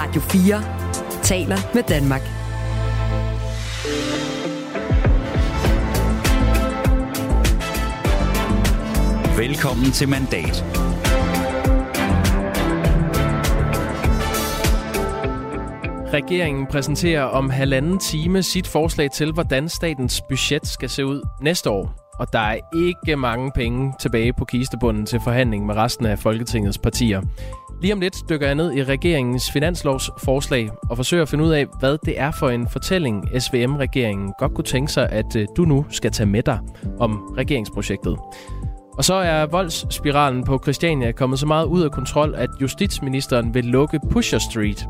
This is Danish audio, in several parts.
Radio 4 taler med Danmark. Velkommen til Mandat. Regeringen præsenterer om halvanden time sit forslag til, hvordan statens budget skal se ud næste år. Og der er ikke mange penge tilbage på kistebunden til forhandling med resten af Folketingets partier. Lige om lidt dykker jeg ned i regeringens finanslovsforslag og forsøger at finde ud af, hvad det er for en fortælling, SVM-regeringen godt kunne tænke sig, at øh, du nu skal tage med dig om regeringsprojektet. Og så er voldsspiralen på Christiania kommet så meget ud af kontrol, at justitsministeren vil lukke Pusher Street.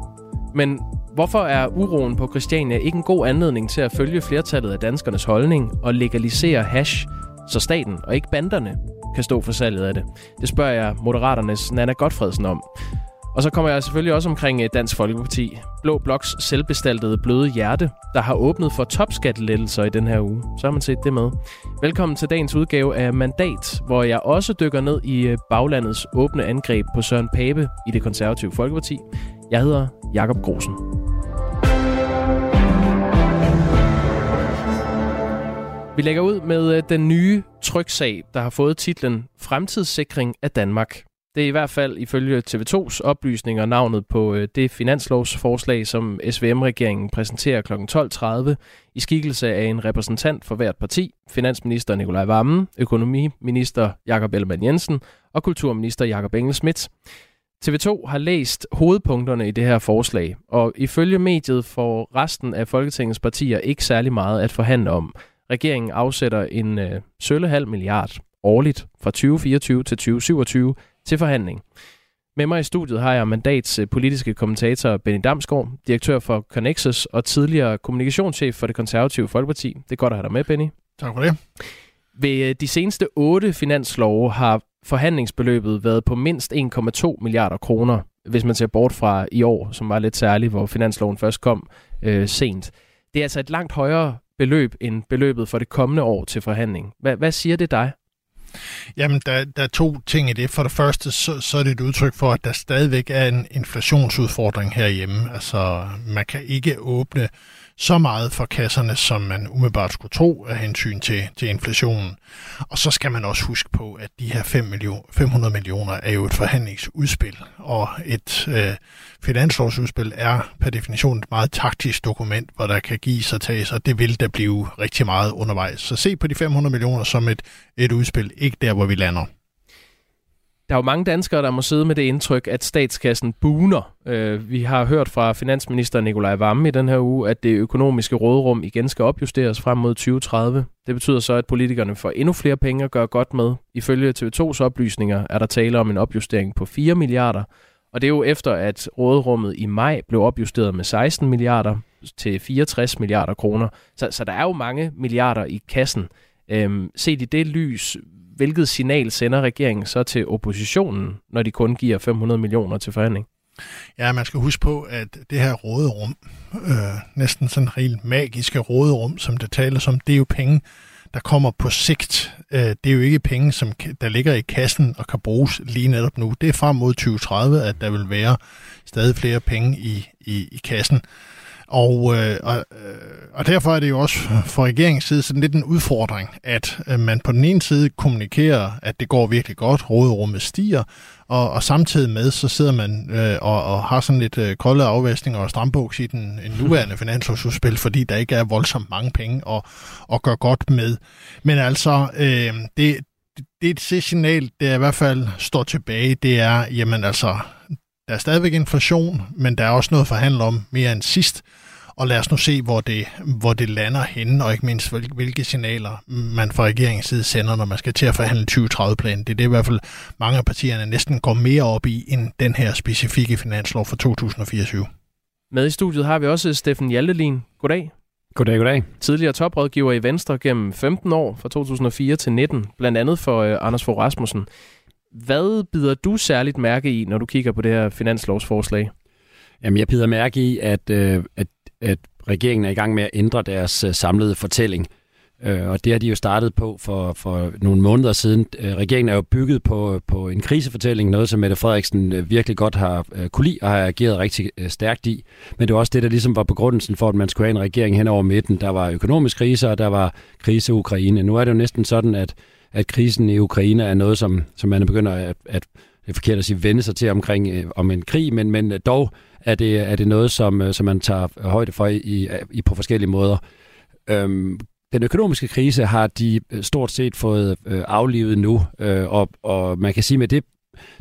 Men hvorfor er uroen på Christiania ikke en god anledning til at følge flertallet af danskernes holdning og legalisere hash, så staten og ikke banderne kan stå for salget af det? Det spørger jeg Moderaternes Nana Godfredsen om. Og så kommer jeg selvfølgelig også omkring øh, Dansk Folkeparti. Blå Bloks selvbestaltede bløde hjerte, der har åbnet for topskattelettelser i den her uge. Så har man set det med. Velkommen til dagens udgave af Mandat, hvor jeg også dykker ned i øh, baglandets åbne angreb på Søren Pape i det konservative Folkeparti. Jeg hedder Jakob Grosen. Vi lægger ud med øh, den nye tryksag, der har fået titlen Fremtidssikring af Danmark. Det er i hvert fald ifølge TV2's oplysninger navnet på øh, det finanslovsforslag, som SVM-regeringen præsenterer kl. 12.30 i skikkelse af en repræsentant for hvert parti, finansminister Nikolaj Vammen, økonomiminister Jakob Ellemann Jensen og kulturminister Jakob Engel Schmidt. TV2 har læst hovedpunkterne i det her forslag, og ifølge mediet får resten af Folketingets partier ikke særlig meget at forhandle om. Regeringen afsætter en øh, sølle halv milliard årligt fra 2024 til 2027 til forhandling. Med mig i studiet har jeg mandats øh, politiske kommentator Benny Damsgaard, direktør for Connexus og tidligere kommunikationschef for det konservative Folkeparti. Det er godt at have dig med, Benny. Tak for det. Ved øh, de seneste otte finanslove har forhandlingsbeløbet været på mindst 1,2 milliarder kroner, hvis man ser bort fra i år, som var lidt særligt, hvor finansloven først kom øh, sent. Det er altså et langt højere beløb end beløbet for det kommende år til forhandling. Hva, hvad siger det dig? Jamen, der, der er to ting i det. For det første, så, så er det et udtryk for, at der stadigvæk er en inflationsudfordring herhjemme. Altså, man kan ikke åbne så meget for kasserne, som man umiddelbart skulle tro af hensyn til, til inflationen. Og så skal man også huske på, at de her 5 million, 500 millioner er jo et forhandlingsudspil, og et øh, finanslovsudspil er per definition et meget taktisk dokument, hvor der kan gives og tages, og det vil der blive rigtig meget undervejs. Så se på de 500 millioner som et, et udspil, ikke der, hvor vi lander. Der er jo mange danskere, der må sidde med det indtryk, at statskassen buner. Øh, vi har hørt fra finansminister Nikolaj Vamme i den her uge, at det økonomiske råderum igen skal opjusteres frem mod 2030. Det betyder så, at politikerne får endnu flere penge at gøre godt med. Ifølge TV2's oplysninger er der tale om en opjustering på 4 milliarder. Og det er jo efter, at råderummet i maj blev opjusteret med 16 milliarder til 64 milliarder kroner. Så, så der er jo mange milliarder i kassen. Øhm, set i det lys, hvilket signal sender regeringen så til oppositionen, når de kun giver 500 millioner til forhandling? Ja, man skal huske på, at det her råderum, øh, næsten sådan helt magiske råderum, som det tales om, det er jo penge, der kommer på sigt. Øh, det er jo ikke penge, som der ligger i kassen og kan bruges lige netop nu. Det er frem mod 2030, at der vil være stadig flere penge i, i, i kassen. Og, øh, og, øh, og derfor er det jo også for regeringens side sådan lidt en udfordring, at øh, man på den ene side kommunikerer, at det går virkelig godt, råderummet stiger, og, og samtidig med, så sidder man øh, og, og har sådan lidt øh, kolde afvaskninger og strambuks i den en nuværende finanslovsudspil, fordi der ikke er voldsomt mange penge at, at gøre godt med. Men altså, øh, det, det, det signal, der i hvert fald står tilbage, det er, jamen altså, der er stadigvæk inflation, men der er også noget at forhandle om mere end sidst. Og lad os nu se, hvor det, hvor det lander henne, og ikke mindst, hvilke signaler man fra regeringens side sender, når man skal til at forhandle 2030-planen. Det er det i hvert fald mange af partierne næsten går mere op i, end den her specifikke finanslov for 2024. Med i studiet har vi også Steffen Hjaltelin. Goddag. Goddag, goddag. Tidligere toprådgiver i Venstre gennem 15 år, fra 2004 til 19, blandt andet for uh, Anders Fogh Rasmussen. Hvad bider du særligt mærke i, når du kigger på det her finanslovsforslag? Jamen, jeg bider mærke i, at, øh, at, at regeringen er i gang med at ændre deres øh, samlede fortælling. Øh, og det har de jo startet på for, for nogle måneder siden. Øh, regeringen er jo bygget på, på en krisefortælling, noget som Mette Frederiksen virkelig godt har kunne lide og har ageret rigtig stærkt i. Men det var også det, der ligesom var begrundelsen for, at man skulle have en regering hen over midten. Der var økonomisk krise, og der var krise i Ukraine. Nu er det jo næsten sådan, at, at krisen i Ukraine er noget, som, som man begynder at, at det er forkert at sige, vende sig til omkring øh, om en krig, men, men dog er det, er det noget, som, øh, som man tager højde for i, i på forskellige måder. Øhm, den økonomiske krise har de øh, stort set fået øh, aflivet nu, øh, og, og man kan sige med det,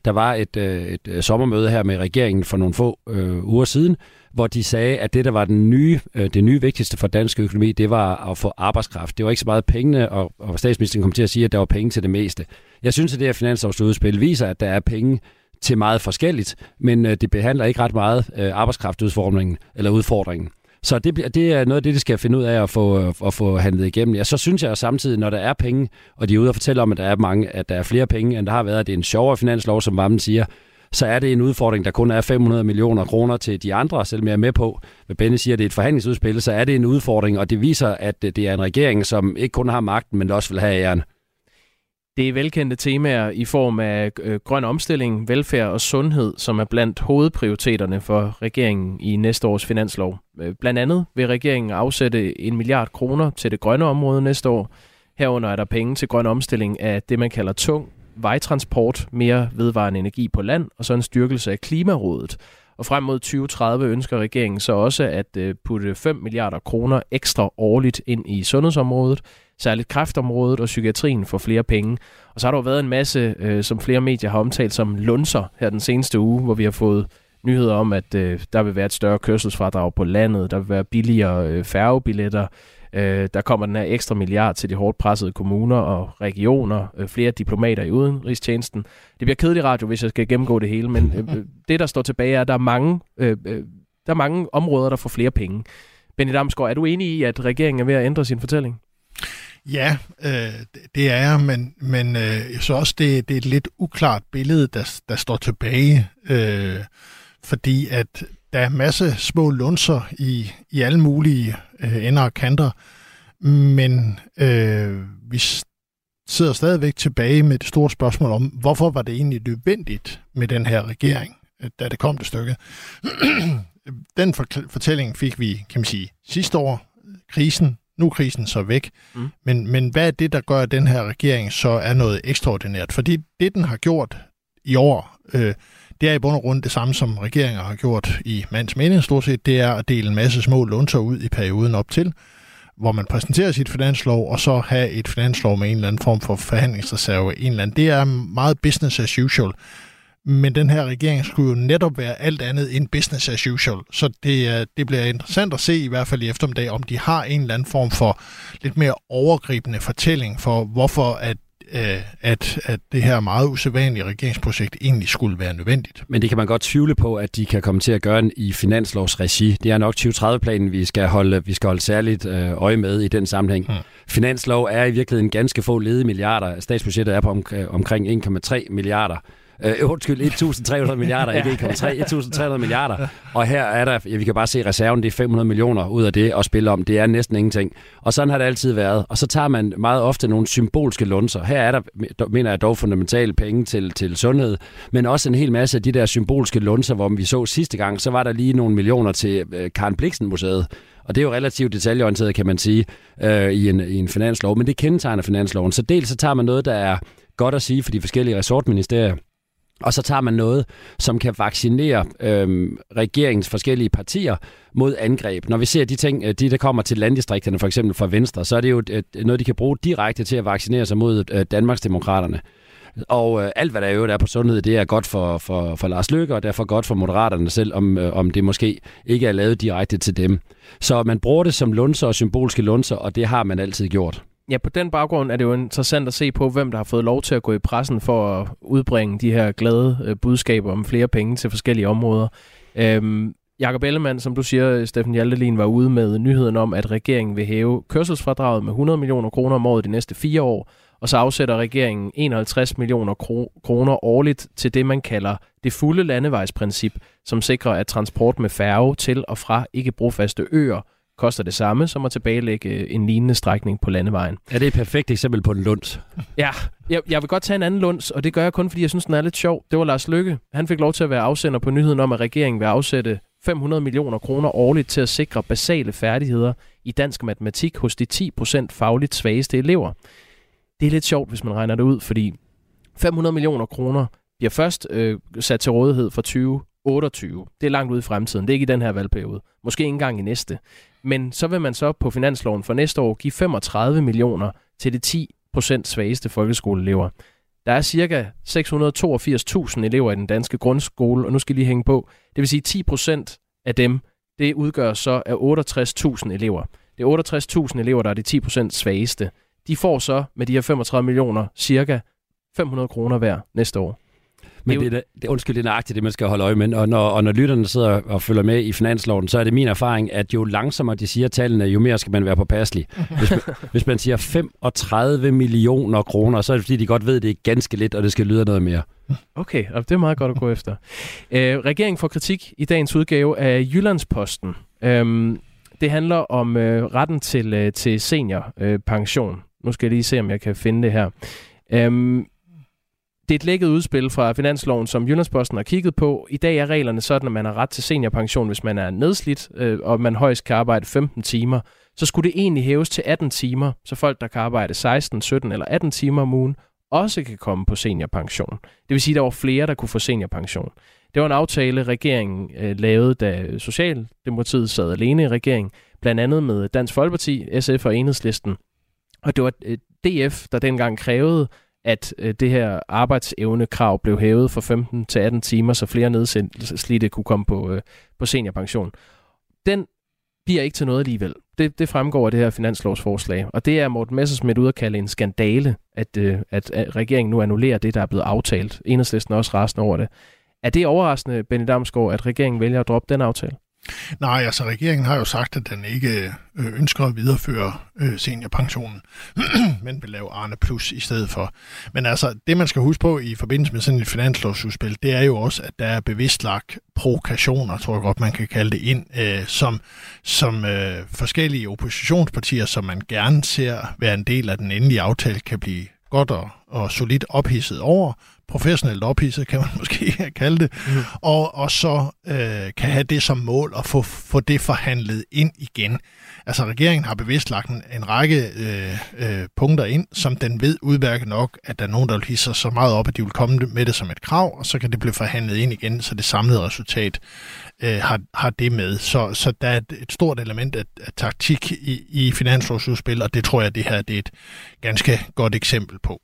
der var et, øh, et øh, sommermøde her med regeringen for nogle få øh, uger siden, hvor de sagde, at det, der var den nye, øh, det nye vigtigste for dansk økonomi, det var at få arbejdskraft. Det var ikke så meget pengene, og, og statsministeren kom til at sige, at der var penge til det meste. Jeg synes, at det her finanslovsudspil viser, at der er penge til meget forskelligt, men øh, det behandler ikke ret meget øh, arbejdskraftudfordringen eller udfordringen. Så det, det er noget af det, de skal finde ud af at få, øh, at få handlet igennem. Ja, så synes jeg samtidig, når der er penge, og de er ude og fortælle om, at der er, mange, at der er flere penge, end der har været, at det er en sjovere finanslov, som Vammen siger, så er det en udfordring, der kun er 500 millioner kroner til de andre, selvom jeg er med på, hvad Benny siger, at det er et forhandlingsudspil, så er det en udfordring, og det viser, at øh, det er en regering, som ikke kun har magten, men også vil have æren. Det er velkendte temaer i form af øh, grøn omstilling, velfærd og sundhed, som er blandt hovedprioriteterne for regeringen i næste års finanslov. Øh, blandt andet vil regeringen afsætte en milliard kroner til det grønne område næste år. Herunder er der penge til grøn omstilling af det, man kalder tung vejtransport, mere vedvarende energi på land, og så en styrkelse af Klimarådet. Og frem mod 2030 ønsker regeringen så også at øh, putte 5 milliarder kroner ekstra årligt ind i sundhedsområdet, særligt kræftområdet og psykiatrien får flere penge. Og så har der jo været en masse, øh, som flere medier har omtalt som lunser her den seneste uge, hvor vi har fået nyheder om, at øh, der vil være et større kørselsfradrag på landet, der vil være billigere øh, færgebilletter, øh, der kommer den her ekstra milliard til de hårdt pressede kommuner og regioner, øh, flere diplomater i udenrigstjenesten. Det bliver kedelig radio, hvis jeg skal gennemgå det hele, men øh, det, der står tilbage, er, at der er mange, øh, øh, der er mange områder, der får flere penge. Benny Damsgaard, er du enig i, at regeringen er ved at ændre sin fortælling? Ja, øh, det er jeg, men, men øh, jeg synes også, det, det er et lidt uklart billede, der, der står tilbage, øh, fordi at der er masse små lunser i, i alle mulige øh, ender og kanter, men øh, vi sidder stadigvæk tilbage med det store spørgsmål om, hvorfor var det egentlig nødvendigt med den her regering, øh, da det kom det stykke. den fortælling fik vi, kan man sige, sidste år, øh, krisen nu er krisen så væk. Mm. Men, men hvad er det, der gør, at den her regering så er noget ekstraordinært? Fordi det, den har gjort i år, øh, det er i bund og grund det samme, som regeringer har gjort i mands mening stort set. Det er at dele en masse små lunter ud i perioden op til, hvor man præsenterer sit finanslov, og så have et finanslov med en eller anden form for forhandlingsreserve. En eller anden. Det er meget business as usual. Men den her regering skulle jo netop være alt andet end business as usual. Så det, det bliver interessant at se, i hvert fald i eftermiddag, om de har en eller anden form for lidt mere overgribende fortælling for, hvorfor at øh, at, at det her meget usædvanlige regeringsprojekt egentlig skulle være nødvendigt. Men det kan man godt tvivle på, at de kan komme til at gøre i finanslovsregi. Det er nok 2030-planen, vi skal holde, vi skal holde særligt øh, øje med i den sammenhæng. Hmm. Finanslov er i virkeligheden ganske få ledige milliarder. Statsbudgettet er på om, omkring 1,3 milliarder. Øh, undskyld, 1.300 milliarder, ikke 1,3, 1.300 milliarder. Og her er der, ja, vi kan bare se reserven, det er 500 millioner ud af det at spille om. Det er næsten ingenting. Og sådan har det altid været. Og så tager man meget ofte nogle symbolske lunser. Her er der, mener jeg dog, fundamentale penge til, til sundhed, men også en hel masse af de der symbolske lunser, hvor vi så sidste gang, så var der lige nogle millioner til øh, Karen Bliksen Museet. Og det er jo relativt detaljeorienteret, kan man sige, øh, i, en, i en finanslov, men det kendetegner finansloven. Så dels så tager man noget, der er godt at sige for de forskellige resortministerier, og så tager man noget, som kan vaccinere øh, regeringens forskellige partier mod angreb. Når vi ser de ting, øh, de der kommer til landdistrikterne, for eksempel fra Venstre, så er det jo øh, noget, de kan bruge direkte til at vaccinere sig mod øh, Danmarksdemokraterne. Og øh, alt, hvad der jo er på sundhed, det er godt for, for, for Lars Løkke, og derfor godt for Moderaterne selv, om, øh, om det måske ikke er lavet direkte til dem. Så man bruger det som lunser og symbolske lunser, og det har man altid gjort. Ja, på den baggrund er det jo interessant at se på, hvem der har fået lov til at gå i pressen for at udbringe de her glade øh, budskaber om flere penge til forskellige områder. Øhm, Jakob Ellemann, som du siger, Steffen Hjaltelin, var ude med nyheden om, at regeringen vil hæve kørselsfradraget med 100 millioner kroner om året de næste fire år, og så afsætter regeringen 51 millioner kroner årligt til det, man kalder det fulde landevejsprincip, som sikrer, at transport med færge til og fra ikke brofaste øer koster det samme som at tilbagelægge en lignende strækning på landevejen. Er det et perfekt eksempel på en lunds? Ja, jeg, jeg vil godt tage en anden lunds, og det gør jeg kun, fordi jeg synes, den er lidt sjov. Det var Lars Lykke. Han fik lov til at være afsender på nyheden om, at regeringen vil afsætte 500 millioner kroner årligt til at sikre basale færdigheder i dansk matematik hos de 10% fagligt svageste elever. Det er lidt sjovt, hvis man regner det ud, fordi 500 millioner kroner bliver først øh, sat til rådighed for 2028. Det er langt ude i fremtiden. Det er ikke i den her valgperiode. Måske ikke engang i næste. Men så vil man så på finansloven for næste år give 35 millioner til de 10 procent svageste folkeskoleelever. Der er cirka 682.000 elever i den danske grundskole, og nu skal I lige hænge på. Det vil sige 10 procent af dem, det udgør så af 68.000 elever. Det er 68.000 elever, der er de 10 procent svageste. De får så med de her 35 millioner cirka 500 kroner hver næste år. Men det er, det, undskyld, det er nøjagtigt det, man skal holde øje med. Og når, og når lytterne sidder og følger med i finansloven, så er det min erfaring, at jo langsommere de siger tallene, jo mere skal man være påpasselig. Hvis man, hvis man siger 35 millioner kroner, så er det fordi, de godt ved, at det er ganske lidt, og det skal lyde noget mere. Okay, og det er meget godt at gå efter. Øh, regeringen får kritik i dagens udgave af Jyllandsposten. Øhm, det handler om øh, retten til, øh, til seniorpension. Øh, nu skal jeg lige se, om jeg kan finde det her. Øhm, det er et lækket udspil fra Finansloven, som Jyllandsposten har kigget på. I dag er reglerne sådan, at man har ret til seniorpension, hvis man er nedslidt, øh, og man højst kan arbejde 15 timer. Så skulle det egentlig hæves til 18 timer, så folk, der kan arbejde 16, 17 eller 18 timer om ugen, også kan komme på seniorpension. Det vil sige, at der var flere, der kunne få seniorpension. Det var en aftale, regeringen øh, lavede, da Socialdemokratiet sad alene i regeringen, blandt andet med Dansk Folkeparti, SF og Enhedslisten. Og det var øh, DF, der dengang krævede, at øh, det her arbejdsevnekrav blev hævet fra 15 til 18 timer, så flere nedslidte kunne komme på, øh, på seniorpension. Den bliver ikke til noget alligevel. Det, det fremgår af det her finanslovsforslag. Og det er Morten Messersmith ud at kalde en skandale, at, øh, at, at regeringen nu annullerer det, der er blevet aftalt. Enhedslisten er også rasende over det. Er det overraskende, Benny Damsgaard, at regeringen vælger at droppe den aftale? Nej, altså regeringen har jo sagt, at den ikke øh, ønsker at videreføre øh, seniorpensionen, men vil lave Arne Plus i stedet for. Men altså, det man skal huske på i forbindelse med sådan et finanslovsudspil, det er jo også, at der er bevidst lagt provokationer, tror jeg godt, man kan kalde det ind, øh, som, som øh, forskellige oppositionspartier, som man gerne ser være en del af den endelige aftale, kan blive godt og, og solidt ophidset over, professionelt ophidset, kan man måske kalde det, mm. og, og så øh, kan have det som mål at få, få det forhandlet ind igen. Altså regeringen har bevidst lagt en, en række øh, øh, punkter ind, som den ved udmærket nok, at der er nogen, der vil hisse så meget op, at de vil komme med det som et krav, og så kan det blive forhandlet ind igen, så det samlede resultat øh, har, har det med. Så, så der er et, et stort element af, af taktik i, i finanslovsudspil, og det tror jeg, det her det er et ganske godt eksempel på.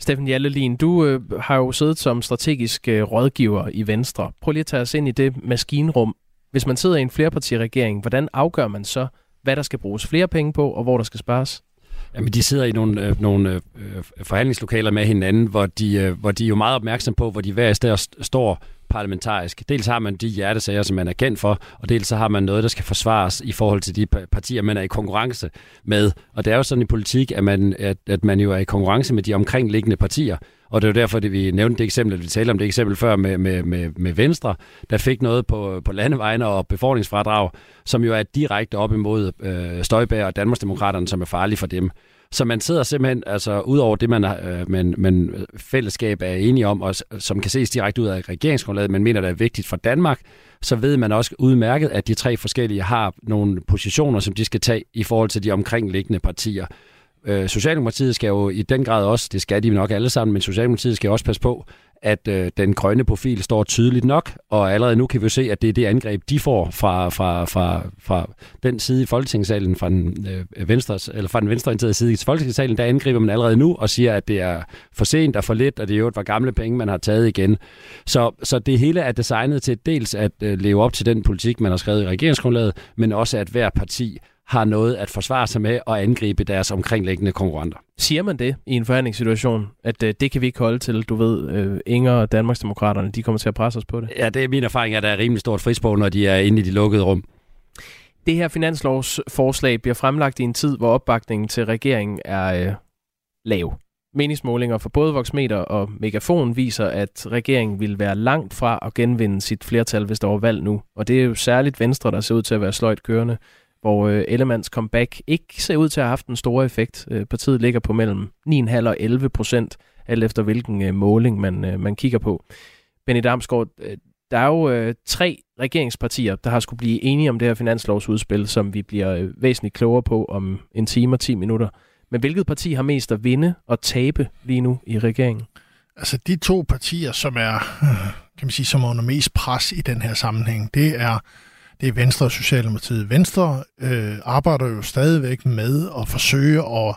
Steffen Jallelin, du øh, har jo siddet som strategisk øh, rådgiver i Venstre. Prøv lige at tage os ind i det maskinrum. Hvis man sidder i en flerpartiregering, hvordan afgør man så, hvad der skal bruges flere penge på, og hvor der skal spares? Jamen, de sidder i nogle, øh, nogle øh, øh forhandlingslokaler med hinanden, hvor de, øh, hvor de er jo meget opmærksom på, hvor de hver især står parlamentarisk. Dels har man de hjertesager, som man er kendt for, og dels så har man noget, der skal forsvares i forhold til de partier, man er i konkurrence med. Og det er jo sådan i politik, at man, at, at man jo er i konkurrence med de omkringliggende partier. Og det er jo derfor, at vi nævnte det eksempel, at vi talte om det eksempel før med, med, med, med Venstre, der fik noget på, på landevejene og befordringsfradrag, som jo er direkte op imod øh, Støjbær og Danmarksdemokraterne, som er farlige for dem. Så man sidder simpelthen, altså ud over det, man, øh, man, man fællesskab er enige om, og som kan ses direkte ud af regeringsgrundlaget, man mener, det er vigtigt for Danmark, så ved man også udmærket, at de tre forskellige har nogle positioner, som de skal tage i forhold til de omkringliggende partier. Øh, Socialdemokratiet skal jo i den grad også, det skal de nok alle sammen, men Socialdemokratiet skal også passe på, at øh, den grønne profil står tydeligt nok, og allerede nu kan vi jo se, at det er det angreb, de får fra, fra, fra, fra den side i Folketingssalen, fra den, øh, venstres, eller fra den venstreorienterede side i Folketingssalen, der angriber man allerede nu og siger, at det er for sent og for lidt, og det er jo var gamle penge, man har taget igen. Så, så det hele er designet til dels at øh, leve op til den politik, man har skrevet i regeringsgrundlaget, men også at hver parti har noget at forsvare sig med og angribe deres omkringliggende konkurrenter. Siger man det i en forhandlingssituation, at øh, det kan vi ikke holde til, du ved, øh, Inger og Danmarksdemokraterne, de kommer til at presse os på det? Ja, det er min erfaring, at der er rimelig stort frispår, når de er inde i de lukkede rum. Det her finanslovsforslag bliver fremlagt i en tid, hvor opbakningen til regeringen er øh, lav. Meningsmålinger for både Voxmeter og Megafon viser, at regeringen vil være langt fra at genvinde sit flertal, hvis der var valg nu. Og det er jo særligt Venstre, der ser ud til at være sløjt kørende hvor øh, Ellemands comeback ikke ser ud til at have haft en stor effekt. Øh, partiet ligger på mellem 9,5 og 11 procent, alt efter hvilken øh, måling man, øh, man kigger på. Benny Damsgaard, øh, der er jo øh, tre regeringspartier, der har skulle blive enige om det her finanslovsudspil, som vi bliver øh, væsentligt klogere på om en time og 10 minutter. Men hvilket parti har mest at vinde og tabe lige nu i regeringen? Altså de to partier, som er, kan man sige, som er under mest pres i den her sammenhæng, det er, det er Venstre og Socialdemokratiet. Venstre øh, arbejder jo stadigvæk med at forsøge at,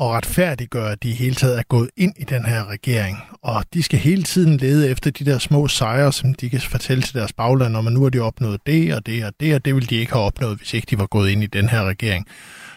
at retfærdiggøre, at de hele taget er gået ind i den her regering. Og de skal hele tiden lede efter de der små sejre, som de kan fortælle til deres bagland, om at nu har de opnået det og det og det, og det ville de ikke have opnået, hvis ikke de var gået ind i den her regering.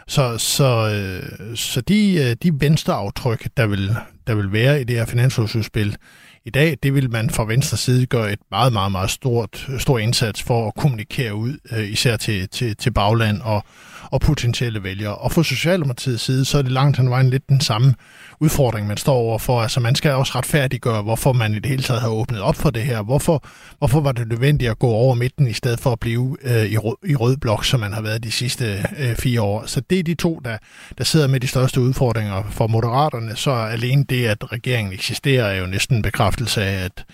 Så, så, øh, så de, øh, de venstreaftryk, der vil, der vil være i det her finanslovsudspil i dag, det vil man fra venstre side gøre et meget, meget, meget stort, stor indsats for at kommunikere ud, øh, især til, til, til bagland og, og potentielle vælgere. Og fra Socialdemokratiets side, så er det langt hen vejen lidt den samme udfordring, man står overfor. Altså man skal også retfærdiggøre, hvorfor man i det hele taget har åbnet op for det her. Hvorfor, hvorfor var det nødvendigt at gå over midten, i stedet for at blive øh, i, rød, i rød blok, som man har været de sidste øh, fire år. Så det er de to, der, der sidder med de største udfordringer for moderaterne. Så alene det, at regeringen eksisterer, er jo næsten en bekræftelse af, at,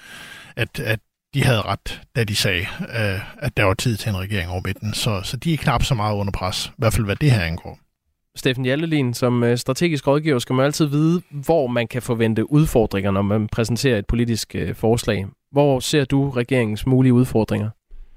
at, at de havde ret, da de sagde, øh, at der var tid til en regering over midten. Så, så de er knap så meget under pres, i hvert fald hvad det her angår. Steffen Hjaltelin, som øh, strategisk rådgiver skal man altid vide, hvor man kan forvente udfordringer, når man præsenterer et politisk øh, forslag. Hvor ser du regeringens mulige udfordringer?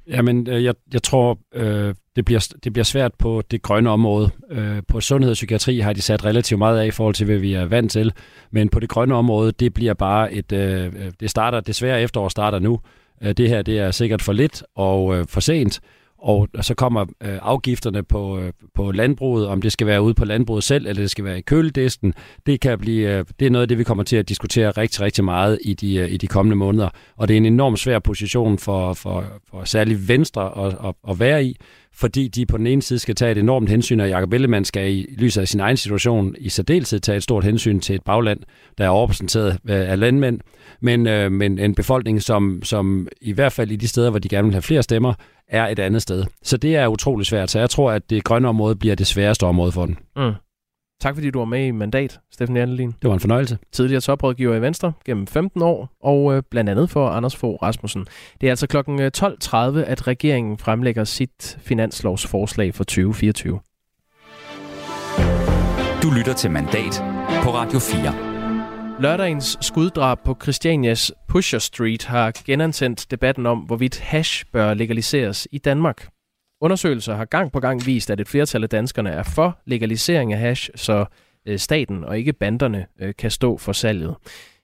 Jamen, jeg, jeg tror, øh, det, bliver, det bliver svært på det grønne område. Øh, på sundhed og psykiatri har de sat relativt meget af i forhold til, hvad vi er vant til. Men på det grønne område, det bliver bare et... Øh, det starter desværre efterår starter nu. Øh, det her det er sikkert for lidt og øh, for sent, og så kommer øh, afgifterne på, øh, på landbruget, om det skal være ude på landbruget selv, eller det skal være i køledisken, det, kan blive, øh, det er noget af det, vi kommer til at diskutere rigtig, rigtig meget i de, øh, i de kommende måneder. Og det er en enorm svær position for, for, for særligt Venstre at, at, at være i, fordi de på den ene side skal tage et enormt hensyn, og Jacob Ellemann skal i lyset af sin egen situation i særdeleshed tage et stort hensyn til et bagland, der er overrepræsenteret øh, af landmænd, men, øh, men en befolkning, som, som i hvert fald i de steder, hvor de gerne vil have flere stemmer, er et andet sted. Så det er utrolig svært, så jeg tror, at det grønne område bliver det sværeste område for den. Mm. Tak fordi du var med i Mandat, Steffen Jandelin. Det var en fornøjelse. Tidligere toprådgiver i Venstre gennem 15 år, og øh, blandt andet for Anders Fogh Rasmussen. Det er altså kl. 12.30, at regeringen fremlægger sit finanslovsforslag for 2024. Du lytter til Mandat på Radio 4. Lørdagens skuddrab på Christianias Pusher Street har genantændt debatten om, hvorvidt hash bør legaliseres i Danmark. Undersøgelser har gang på gang vist, at et flertal af danskerne er for legalisering af hash, så øh, staten og ikke banderne øh, kan stå for salget.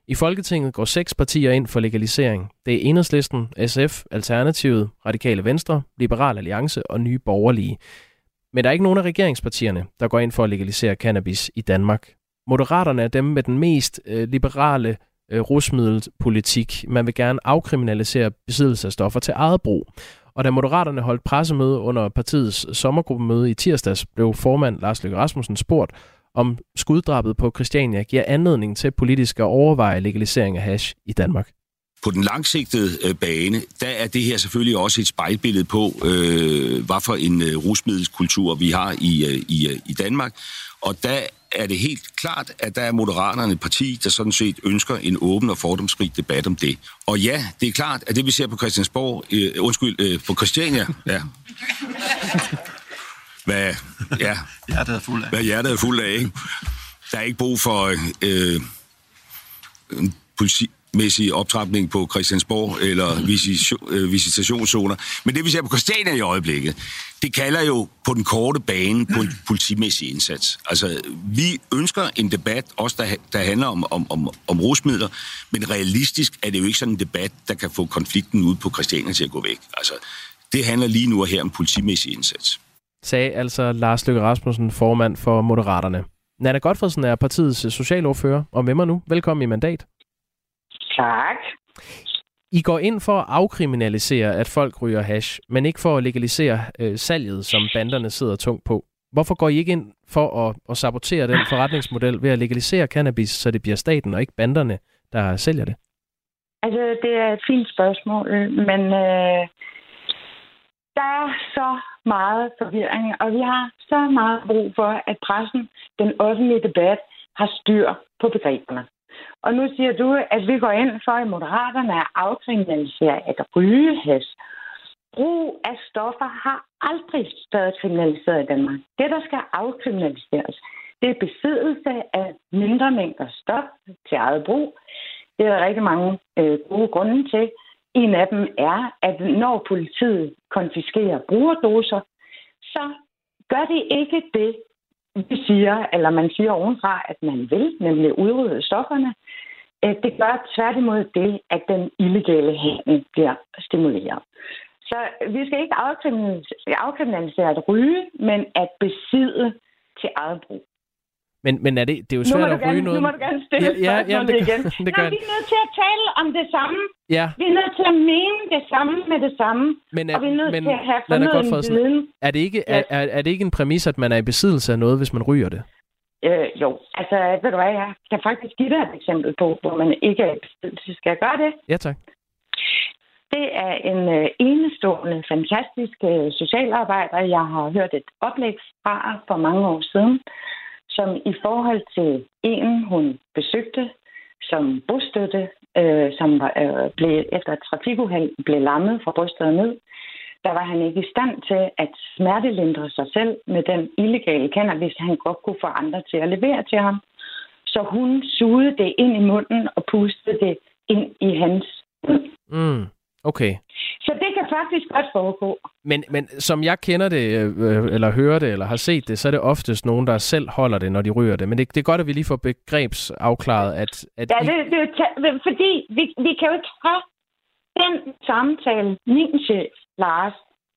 I Folketinget går seks partier ind for legalisering. Det er Enhedslisten, SF, Alternativet, Radikale Venstre, Liberal Alliance og Nye Borgerlige. Men der er ikke nogen af regeringspartierne, der går ind for at legalisere cannabis i Danmark. Moderaterne er dem med den mest øh, liberale øh, rusmiddelpolitik. Man vil gerne afkriminalisere besiddelse af stoffer til eget brug. Og da Moderaterne holdt pressemøde under partiets sommergruppemøde i tirsdags, blev formand Lars Løkke Rasmussen spurgt, om skuddrabet på Christiania giver anledning til politisk at overveje legalisering af hash i Danmark. På den langsigtede øh, bane, der er det her selvfølgelig også et spejlbillede på, øh, hvad for en øh, rusmiddelskultur vi har i, øh, i, i Danmark. Og der er det helt klart, at der er Moderaterne et parti, der sådan set ønsker en åben og fordomsfri debat om det. Og ja, det er klart, at det vi ser på Christiansborg, øh, undskyld, øh, på Christiania, ja. Hvad, ja. Hjertet er fuld af. Hvad hjertet er fuld af, ikke? Der er ikke brug for øh, politi, mæssig optrapning på Christiansborg eller øh, visitationszoner. Men det vi ser på Christiania i øjeblikket, det kalder jo på den korte bane på en politimæssig indsats. Altså, vi ønsker en debat, også der, der handler om, om, om, om rusmidler, men realistisk er det jo ikke sådan en debat, der kan få konflikten ud på Christiania til at gå væk. Altså, det handler lige nu og her om politimæssig indsats. Sagde altså Lars Løkke Rasmussen, formand for Moderaterne. Nana Godfredsen er partiets socialordfører, og med mig nu. Velkommen i mandat. Tak. I går ind for at afkriminalisere, at folk ryger hash, men ikke for at legalisere øh, salget, som banderne sidder tungt på. Hvorfor går I ikke ind for at, at sabotere den forretningsmodel ved at legalisere cannabis, så det bliver staten og ikke banderne, der sælger det? Altså, det er et fint spørgsmål, men øh, der er så meget forvirring, og vi har så meget brug for, at pressen, den offentlige debat, har styr på begreberne. Og nu siger du, at vi går ind for i Moderaterne at afkriminalisere at ryge has. Brug af stoffer har aldrig været kriminaliseret i Danmark. Det, der skal afkriminaliseres, det er besiddelse af mindre mængder stof til eget brug. Det er der rigtig mange øh, gode grunde til. En af dem er, at når politiet konfiskerer brugerdoser, så gør det ikke det, vi siger, eller man siger ovenfra, at man vil, nemlig udrydde stofferne. Øh, det gør tværtimod det, at den illegale handel bliver stimuleret. Så vi skal ikke afkriminalisere at ryge, men at besidde til eget brug. Men, men er det, det er jo svært at ryge gerne, noget... Nu må du gerne stille ja, ja, ja, det, igen. det gør vi er nødt til at tale om det samme. Ja. Vi er nødt til at mene det samme med det samme. Men er, og vi er nødt men, til at have fornøden Godfredsen, viden. Er det, ikke, er, er, er det ikke en præmis, at man er i besiddelse af noget, hvis man ryger det? Øh, jo, altså ved du hvad, jeg kan faktisk give dig et eksempel på, hvor man ikke er i besiddelse. Skal jeg gøre det? Ja, tak. Det er en øh, enestående, fantastisk øh, socialarbejder, jeg har hørt et oplæg fra for mange år siden, som i forhold til en, hun besøgte som bostøtte, øh, som var, øh, blev, efter et trafikuheld blev lammet fra brystet ned, der var han ikke i stand til at smertelindre sig selv med den illegale cannabis, han godt kunne få andre til at levere til ham. Så hun sugede det ind i munden og pustede det ind i hans mund. Mm. Okay. Så det faktisk godt foregå. Men, men som jeg kender det, øh, eller hører det, eller har set det, så er det oftest nogen, der selv holder det, når de ryger det. Men det, det er godt, at vi lige får begrebsafklaret, at... at ja, det, det, det, fordi vi, vi kan jo ikke have den samtale, min chef, Lars,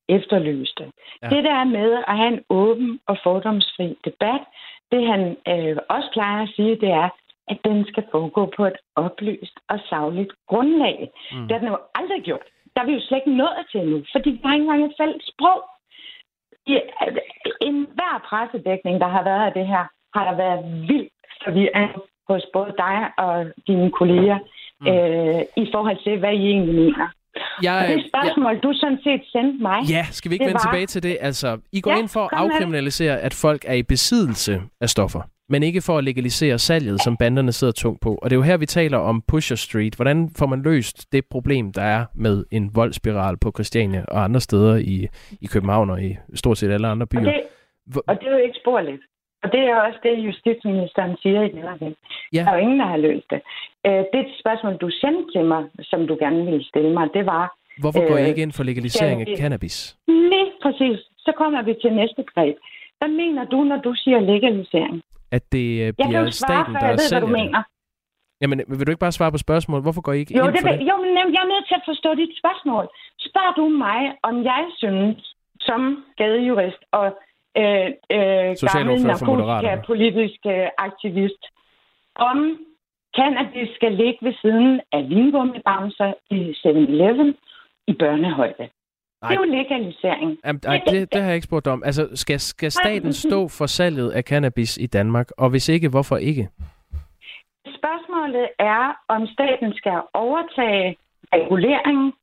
efterlyste. Ja. Det der med at have en åben og fordomsfri debat, det han øh, også plejer at sige, det er, at den skal foregå på et oplyst og savligt grundlag. Mm. Det har den jo aldrig gjort. Der er vi jo slet ikke nået til nu, fordi vi har ikke engang et fælles sprog. I en hver pressedækning, der har været af det her, har der været vildt forvirring hos både dig og dine kolleger mm. øh, i forhold til, hvad I egentlig mener. Jeg, og det spørgsmål, ja. du sådan set sendte mig... Ja, skal vi ikke vende var... tilbage til det? Altså, I går ja, ind for at afkriminalisere, at folk er i besiddelse af stoffer men ikke for at legalisere salget, som banderne sidder tungt på. Og det er jo her, vi taler om Pusher Street. Hvordan får man løst det problem, der er med en voldspiral på Christiania og andre steder i, i København og i stort set alle andre byer? Og det, og det er jo ikke sporligt. Og det er også det, justitsministeren siger i den Ja. Der er jo ingen, der har løst det. Øh, det spørgsmål, du sendte til mig, som du gerne ville stille mig, det var... Hvorfor går øh, I ikke ind for legalisering af cannabis? Lige præcis. Så kommer vi til næste greb. Hvad mener du, når du siger legalisering? At det øh, bliver jeg staten, der jeg ved, hvad du mener. Jamen, vil du ikke bare svare på spørgsmålet? Hvorfor går I ikke jo, ind det for det? Jo, men jeg er nødt til at forstå dit spørgsmål. Spørg du mig, om jeg synes, som gadejurist og øh, øh, gammel narkotika-politisk aktivist, om cannabis skal ligge ved siden af vingummibamser i 7-Eleven i børnehøjde. Nej. Det er jo legalisering. Jamen, ej, det, det har jeg ikke spurgt om. Altså, skal, skal staten stå for salget af cannabis i Danmark? Og hvis ikke, hvorfor ikke? Spørgsmålet er, om staten skal overtage reguleringen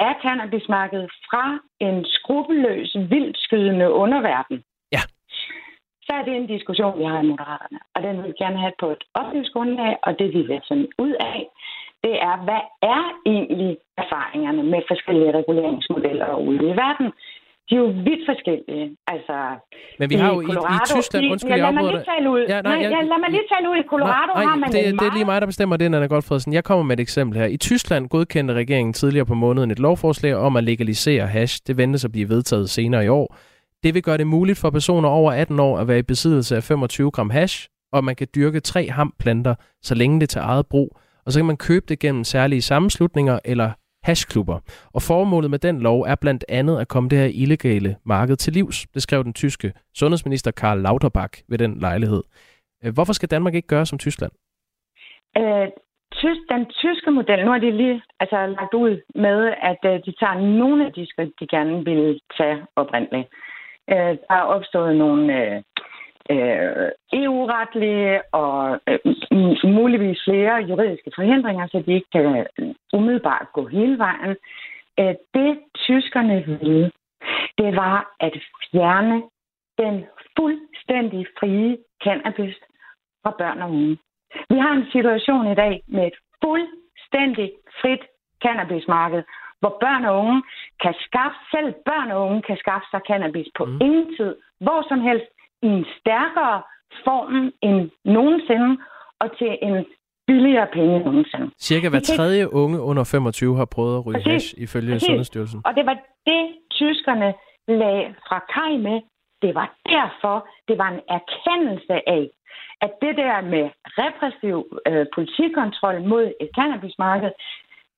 af cannabismarkedet fra en skrupelløs, vildskydende underverden. Ja. Så er det en diskussion, vi har i Moderaterne. Og den vil vi gerne have på et oplyst grundlag, og det vi vil finde ud af, det er, hvad er egentlig erfaringerne med forskellige reguleringsmodeller ude i verden? De er jo vidt forskellige. Altså, Men vi har jo i, i, i Tyskland... Undskyld, ja, jeg lad mig lige tale ud. Ja, nej, nej, ja, lad mig lige tale ud. I Colorado nej, har man det, det er lige mig, der bestemmer det, Anna Godfredsen. Jeg kommer med et eksempel her. I Tyskland godkendte regeringen tidligere på måneden et lovforslag om at legalisere hash. Det ventes at blive vedtaget senere i år. Det vil gøre det muligt for personer over 18 år at være i besiddelse af 25 gram hash, og man kan dyrke tre hamplanter, så længe det til eget brug og så kan man købe det gennem særlige sammenslutninger eller hashklubber. Og formålet med den lov er blandt andet at komme det her illegale marked til livs. Det skrev den tyske sundhedsminister Karl Lauterbach ved den lejlighed. Øh, hvorfor skal Danmark ikke gøre som Tyskland? Øh, tysk, den tyske model, nu har de lige altså, lagt ud med, at øh, de tager nogle af de skridt, de gerne vil tage oprindeligt. Øh, der er opstået nogle øh, øh, EU-retlige og øh, muligvis flere juridiske forhindringer, så de ikke kan umiddelbart gå hele vejen. Øh, det tyskerne vil, det var at fjerne den fuldstændig frie cannabis fra børn og unge. Vi har en situation i dag med et fuldstændig frit cannabismarked, hvor børn og unge kan skaffe, selv børn og unge kan skaffe sig cannabis på mm. ingen tid, hvor som helst, i en stærkere form end nogensinde, og til en billigere penge end nogensinde. Cirka hver tredje unge under 25 har prøvet at ryge Præcis. hash, ifølge Præcis. Sundhedsstyrelsen. Og det var det, tyskerne lagde fra kaj med. Det var derfor, det var en erkendelse af, at det der med repressiv øh, politikontrol mod et cannabismarked,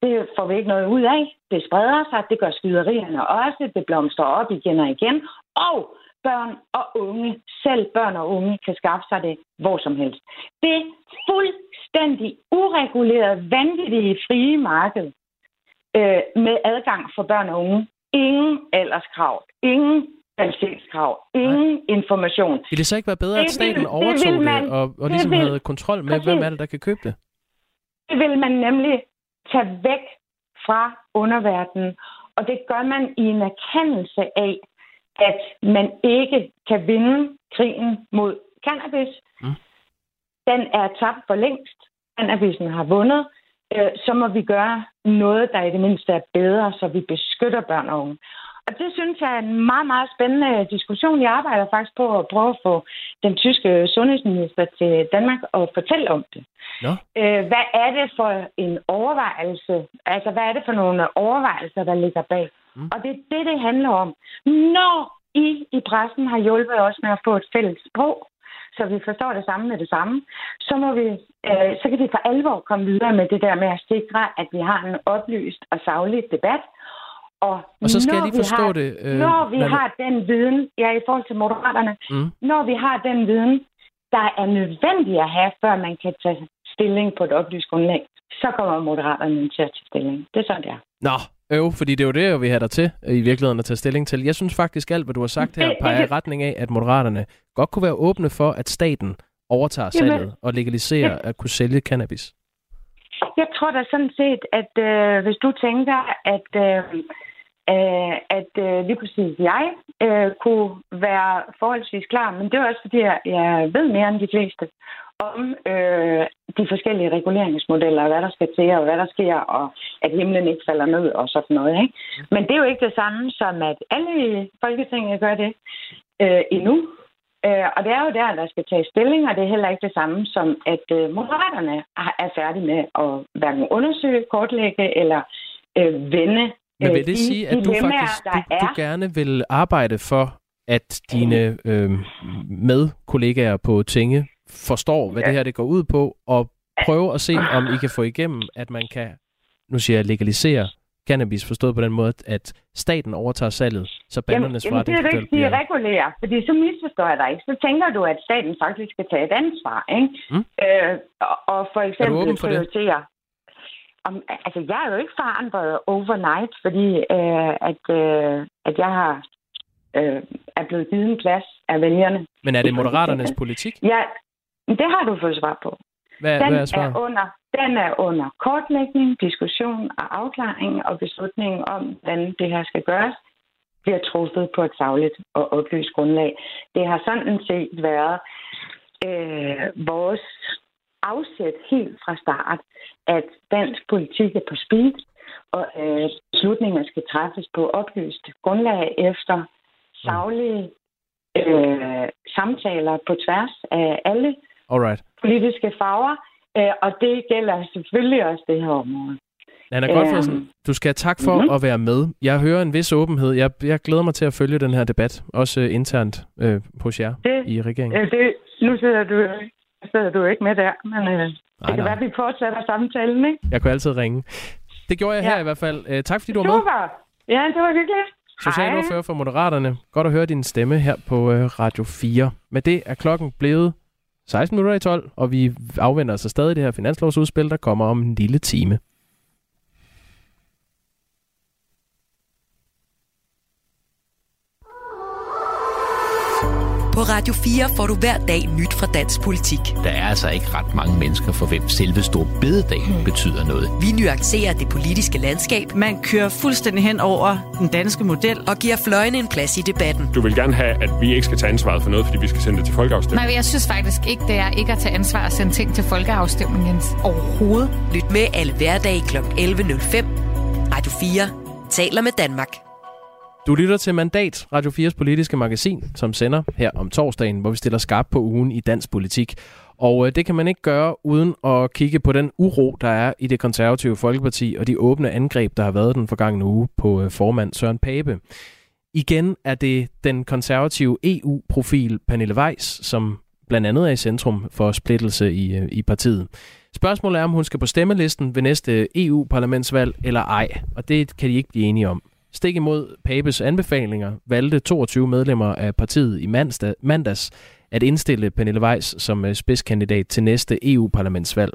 det får vi ikke noget ud af. Det spreder sig, det gør skyderierne også, det blomstrer op igen og igen. Og børn og unge, selv børn og unge, kan skaffe sig det hvor som helst. Det fuldstændig uregulerede, vanvittige frie marked øh, med adgang for børn og unge. Ingen alderskrav, ingen kvalitetskrav, ingen Nej. information. Vil det så ikke være bedre, at staten vil, overtog det, man, det og, og ligesom det vil, havde kontrol med, præcis. hvem er det, der kan købe det? Det vil man nemlig tage væk fra underverdenen, og det gør man i en erkendelse af, at man ikke kan vinde krigen mod cannabis. Mm. Den er tabt for længst. Cannabisen har vundet. Øh, så må vi gøre noget, der i det mindste er bedre, så vi beskytter børn og unge. Og det synes jeg er en meget, meget spændende diskussion. Jeg arbejder faktisk på at prøve at få den tyske sundhedsminister til Danmark og fortælle om det. Ja. Øh, hvad er det for en overvejelse? Altså, hvad er det for nogle overvejelser, der ligger bag? Mm. Og det er det, det handler om. Når I i pressen har hjulpet os med at få et fælles sprog, så vi forstår det samme med det samme, så, må vi, øh, så kan vi for alvor komme videre med det der med at sikre, at vi har en oplyst og saglig debat. Og, og så skal jeg lige forstå har, det. Øh, når vi har den viden, ja, i forhold til moderaterne, mm. når vi har den viden, der er nødvendig at have, før man kan tage stilling på et oplyst grundlag, så kommer moderaterne til at tage stilling. Det er sådan, det er. Nå, Øv, fordi det er jo det, vi har dig til i virkeligheden at tage stilling til. Jeg synes faktisk alt, hvad du har sagt her, peger i retning af, at moderaterne godt kunne være åbne for, at staten overtager salget og legaliserer at kunne sælge cannabis. Jeg tror da sådan set, at øh, hvis du tænker, at, øh, øh, at øh, lige præcis jeg øh, kunne være forholdsvis klar, men det er også fordi, jeg, jeg ved mere end de fleste om øh, de forskellige reguleringsmodeller, og hvad der skal til, og hvad der sker, og at himlen ikke falder ned, og sådan noget. Ikke? Men det er jo ikke det samme som, at alle i Folketinget gør det øh, endnu. Øh, og det er jo der, der skal tage stilling, og det er heller ikke det samme som, at øh, moderaterne er færdige med at hverken undersøge, kortlægge eller øh, vende men vil det de sige, at du faktisk du, du gerne vil arbejde for, at dine øh, medkollegaer på Tinge forstår, hvad ja. det her det går ud på, og prøve at se, om I kan få igennem, at man kan, nu siger jeg, legalisere cannabis, forstået på den måde, at staten overtager salget, så bandernes jamen, jamen, det er jo ikke sige regulere, fordi så misforstår jeg dig ikke. Så tænker du, at staten faktisk skal tage et ansvar, ikke? Mm. Øh, og, og for eksempel prioritere. Om, altså, jeg er jo ikke forandret overnight, fordi øh, at, øh, at jeg har øh, er blevet givet en plads af vælgerne. Men er det moderaternes politik? Ja, det har du fået svar på. Hvad, den, hvad er, svaret? er under, den er under kortlægning, diskussion og afklaring, og beslutningen om, hvordan det her skal gøres, bliver truffet på et savligt og oplyst grundlag. Det har sådan set været øh, vores afsæt helt fra start, at dansk politik er på speed, og øh, beslutninger skal træffes på oplyst grundlag efter savlige øh, samtaler på tværs af alle Alright. politiske farver, øh, og det gælder selvfølgelig også det her område. Anna Godfredsen, øhm, du skal have tak for mm-hmm. at være med. Jeg hører en vis åbenhed. Jeg, jeg glæder mig til at følge den her debat, også uh, internt uh, hos jer det, i regeringen. Uh, det, nu sidder du, sidder du ikke med der, men uh, nej, det kan være, at vi fortsætter samtalen, ikke? Jeg kunne altid ringe. Det gjorde jeg ja. her i hvert fald. Uh, tak fordi du var med. Super. Ja, det var hyggeligt. Socialordfører for Moderaterne. Godt at høre din stemme her på uh, Radio 4. Med det er klokken blevet 16 minutter i 12, og vi afventer så stadig det her finanslovsudspil, der kommer om en lille time. På Radio 4 får du hver dag nyt fra dansk politik. Der er altså ikke ret mange mennesker, for hvem selve store bededag hmm. betyder noget. Vi nuancerer det politiske landskab. Man kører fuldstændig hen over den danske model. Og giver fløjene en plads i debatten. Du vil gerne have, at vi ikke skal tage ansvaret for noget, fordi vi skal sende det til folkeafstemning. Nej, jeg synes faktisk ikke, det er ikke at tage ansvar og sende ting til folkeafstemning, Jens. Overhovedet. Lyt med alle hverdage kl. 11.05. Radio 4 taler med Danmark. Du lytter til Mandat, Radio 4's politiske magasin, som sender her om torsdagen, hvor vi stiller skarp på ugen i dansk politik. Og øh, det kan man ikke gøre uden at kigge på den uro, der er i det konservative Folkeparti og de åbne angreb, der har været den forgangne uge på øh, formand Søren Pape. Igen er det den konservative EU-profil Pernille Weiss, som blandt andet er i centrum for splittelse i, øh, i partiet. Spørgsmålet er, om hun skal på stemmelisten ved næste EU-parlamentsvalg eller ej, og det kan de ikke blive enige om. Stik imod Papes anbefalinger valgte 22 medlemmer af partiet i mandags at indstille Pernille Weiss som øh, spidskandidat til næste EU-parlamentsvalg.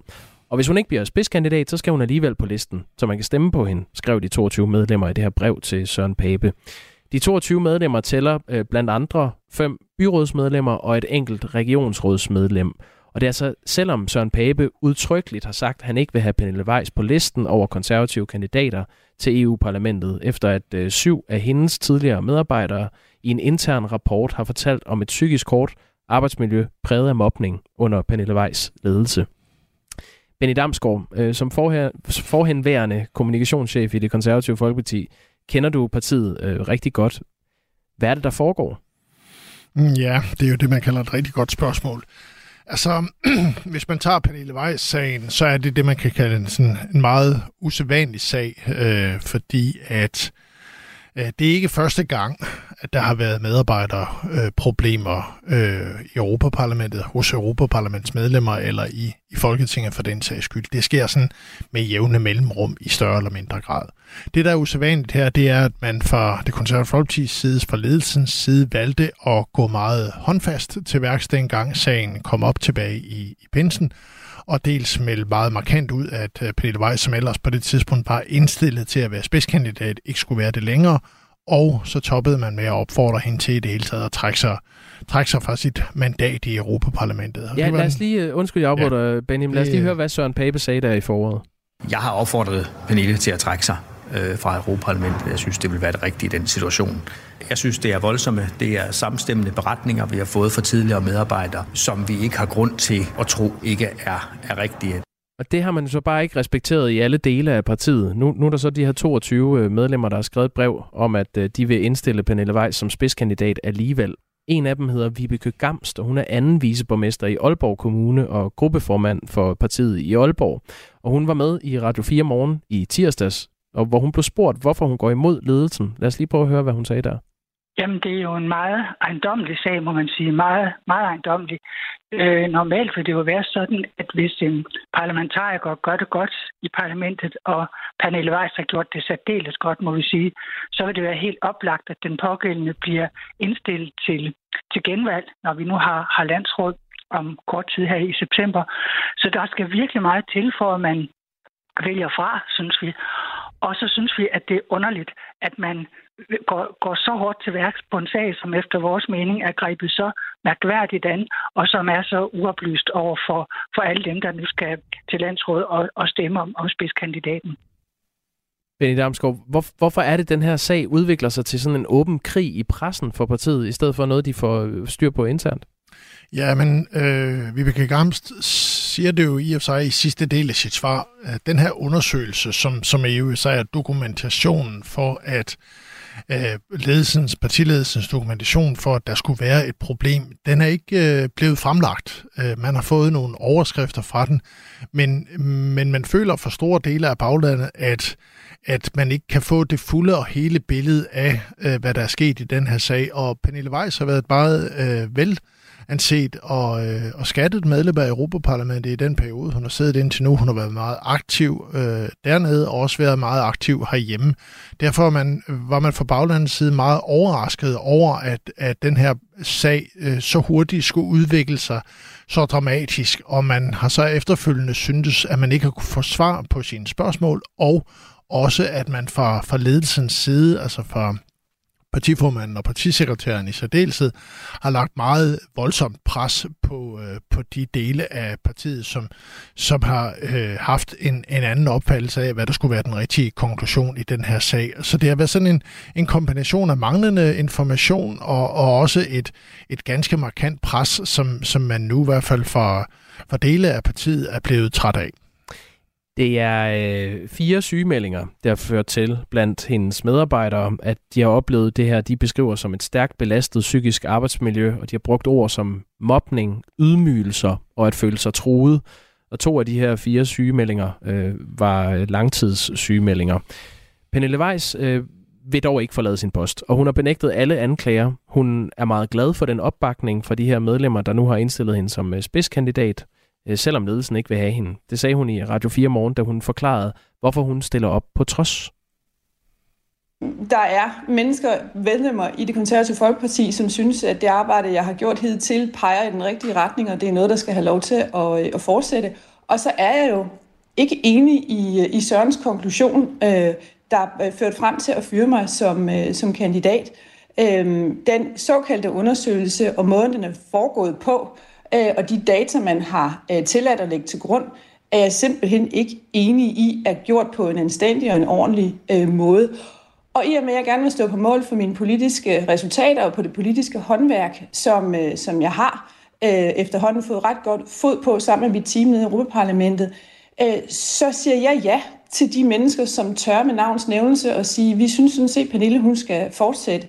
Og hvis hun ikke bliver spidskandidat, så skal hun alligevel på listen, så man kan stemme på hende, skrev de 22 medlemmer i det her brev til Søren Pape. De 22 medlemmer tæller øh, blandt andre fem byrådsmedlemmer og et enkelt regionsrådsmedlem. Og det er altså, selvom Søren Pape udtrykkeligt har sagt, at han ikke vil have Pernille Weiss på listen over konservative kandidater til EU-parlamentet, efter at øh, syv af hendes tidligere medarbejdere i en intern rapport har fortalt om et psykisk kort arbejdsmiljø præget af mobning under Pernille Weiss ledelse. Benny Damsgaard, øh, som forher, forhenværende kommunikationschef i det konservative Folkeparti, kender du partiet øh, rigtig godt. Hvad er det, der foregår? Mm, ja, det er jo det, man kalder et rigtig godt spørgsmål. Altså, hvis man tager Pernille Weiss-sagen, så er det det, man kan kalde en, sådan en meget usædvanlig sag, øh, fordi at øh, det er ikke første gang, at der har været medarbejderproblemer øh, øh, i Europaparlamentet, hos Europaparlaments medlemmer eller i, i Folketinget for den sags skyld. Det sker sådan med jævne mellemrum i større eller mindre grad. Det, der er usædvanligt her, det er, at man fra det konservative folkepartis side, fra ledelsens side, valgte at gå meget håndfast til værks dengang sagen kom op tilbage i, i pinsen, og dels melde meget markant ud, at øh, Pernille Weiss, som ellers på det tidspunkt var indstillet til at være spidskandidat, ikke skulle være det længere, og så toppede man med at opfordre hende til i det hele taget at trække sig, trække sig fra sit mandat i Europaparlamentet. Ja, lad os lige, øh, undskyld, jeg afbryder, ja, Benjamin, lad os lige høre, hvad Søren Pape sagde der i foråret. Jeg har opfordret Pernille til at trække sig øh, fra Europaparlamentet. Jeg synes, det vil være det rigtige i den situation. Jeg synes, det er voldsomme. Det er samstemmende beretninger, vi har fået fra tidligere medarbejdere, som vi ikke har grund til at tro ikke er, er rigtige. Og det har man så bare ikke respekteret i alle dele af partiet. Nu, nu er der så de her 22 øh, medlemmer, der har skrevet brev om, at øh, de vil indstille Pernille Weiss som spidskandidat alligevel. En af dem hedder Vibeke Gamst, og hun er anden viceborgmester i Aalborg Kommune og gruppeformand for partiet i Aalborg. Og hun var med i Radio 4 morgen i tirsdags, og hvor hun blev spurgt, hvorfor hun går imod ledelsen. Lad os lige prøve at høre, hvad hun sagde der. Jamen, det er jo en meget ejendommelig sag, må man sige. Meget, meget ejendommelig. Øh, normalt vil det jo være sådan, at hvis en parlamentariker gør det godt i parlamentet, og Pernille Weiss har gjort det særdeles godt, må vi sige, så vil det være helt oplagt, at den pågældende bliver indstillet til, til genvalg, når vi nu har, har landsråd om kort tid her i september. Så der skal virkelig meget til, for at man vælger fra, synes vi. Og så synes vi, at det er underligt, at man går, går så hårdt til værks på en sag, som efter vores mening er grebet så mærkværdigt an, og som er så uoplyst over for, for alle dem, der nu skal til landsråd og, og stemme om, om spidskandidaten. Benny Damsgaard, hvor, hvorfor er det, den her sag udvikler sig til sådan en åben krig i pressen for partiet, i stedet for noget, de får styr på internt? Ja, men øh, Vibeke Gamst siger det jo i og for sig i sidste del af sit svar, at den her undersøgelse, som, som er så er dokumentationen for, at øh, ledelsens, partiledelsens dokumentation for, at der skulle være et problem, den er ikke øh, blevet fremlagt. Øh, man har fået nogle overskrifter fra den, men, men man føler for store dele af baglandet, at at man ikke kan få det fulde og hele billede af, øh, hvad der er sket i den her sag. Og Pernille Weiss har været meget øh, vel anset og, øh, og skattet medlem af Europaparlamentet i den periode, hun har siddet indtil nu. Hun har været meget aktiv øh, dernede og også været meget aktiv herhjemme. Derfor man, var man fra baglandets side meget overrasket over, at, at den her sag øh, så hurtigt skulle udvikle sig så dramatisk, og man har så efterfølgende syntes, at man ikke har kunne få svar på sine spørgsmål, og også at man fra, fra ledelsens side, altså fra partiformanden og partisekretæren i særdeleshed har lagt meget voldsomt pres på, øh, på de dele af partiet, som, som har øh, haft en, en anden opfattelse af, hvad der skulle være den rigtige konklusion i den her sag. Så det har været sådan en, en kombination af manglende information og, og også et, et ganske markant pres, som, som man nu i hvert fald for, for dele af partiet er blevet træt af. Det er øh, fire sygemeldinger, der har ført til blandt hendes medarbejdere, at de har oplevet det her, de beskriver som et stærkt belastet psykisk arbejdsmiljø, og de har brugt ord som mobning, ydmygelser og at føle sig truet. Og to af de her fire sygemeldinger øh, var langtidssygemeldinger. Pernille Weiss øh, vil dog ikke forlade sin post, og hun har benægtet alle anklager. Hun er meget glad for den opbakning fra de her medlemmer, der nu har indstillet hende som øh, spidskandidat øh, Øh, selvom ledelsen ikke vil have hende. Det sagde hun i Radio 4 morgen, da hun forklarede, hvorfor hun stiller op på trods. Der er mennesker, medlemmer i det konservative folkeparti, som synes, at det arbejde, jeg har gjort hidtil, peger i den rigtige retning, og det er noget, der skal have lov til at, øh, at fortsætte. Og så er jeg jo ikke enig i, øh, i Sørens konklusion, øh, der ført frem til at fyre mig som, øh, som kandidat. Øh, den såkaldte undersøgelse og måden, den er foregået på, øh, øh, og de data, man har øh, tilladt at lægge til grund, er jeg simpelthen ikke enig i, er gjort på en anstændig og en ordentlig øh, måde. Og i og med, at jeg gerne vil stå på mål for mine politiske resultater og på det politiske håndværk, som, øh, som jeg har øh, efterhånden fået ret godt fod på sammen med mit team nede i Europaparlamentet, øh, så siger jeg ja til de mennesker, som tør med navns nævnelse og sige, vi synes sådan set, Pernille hun skal fortsætte.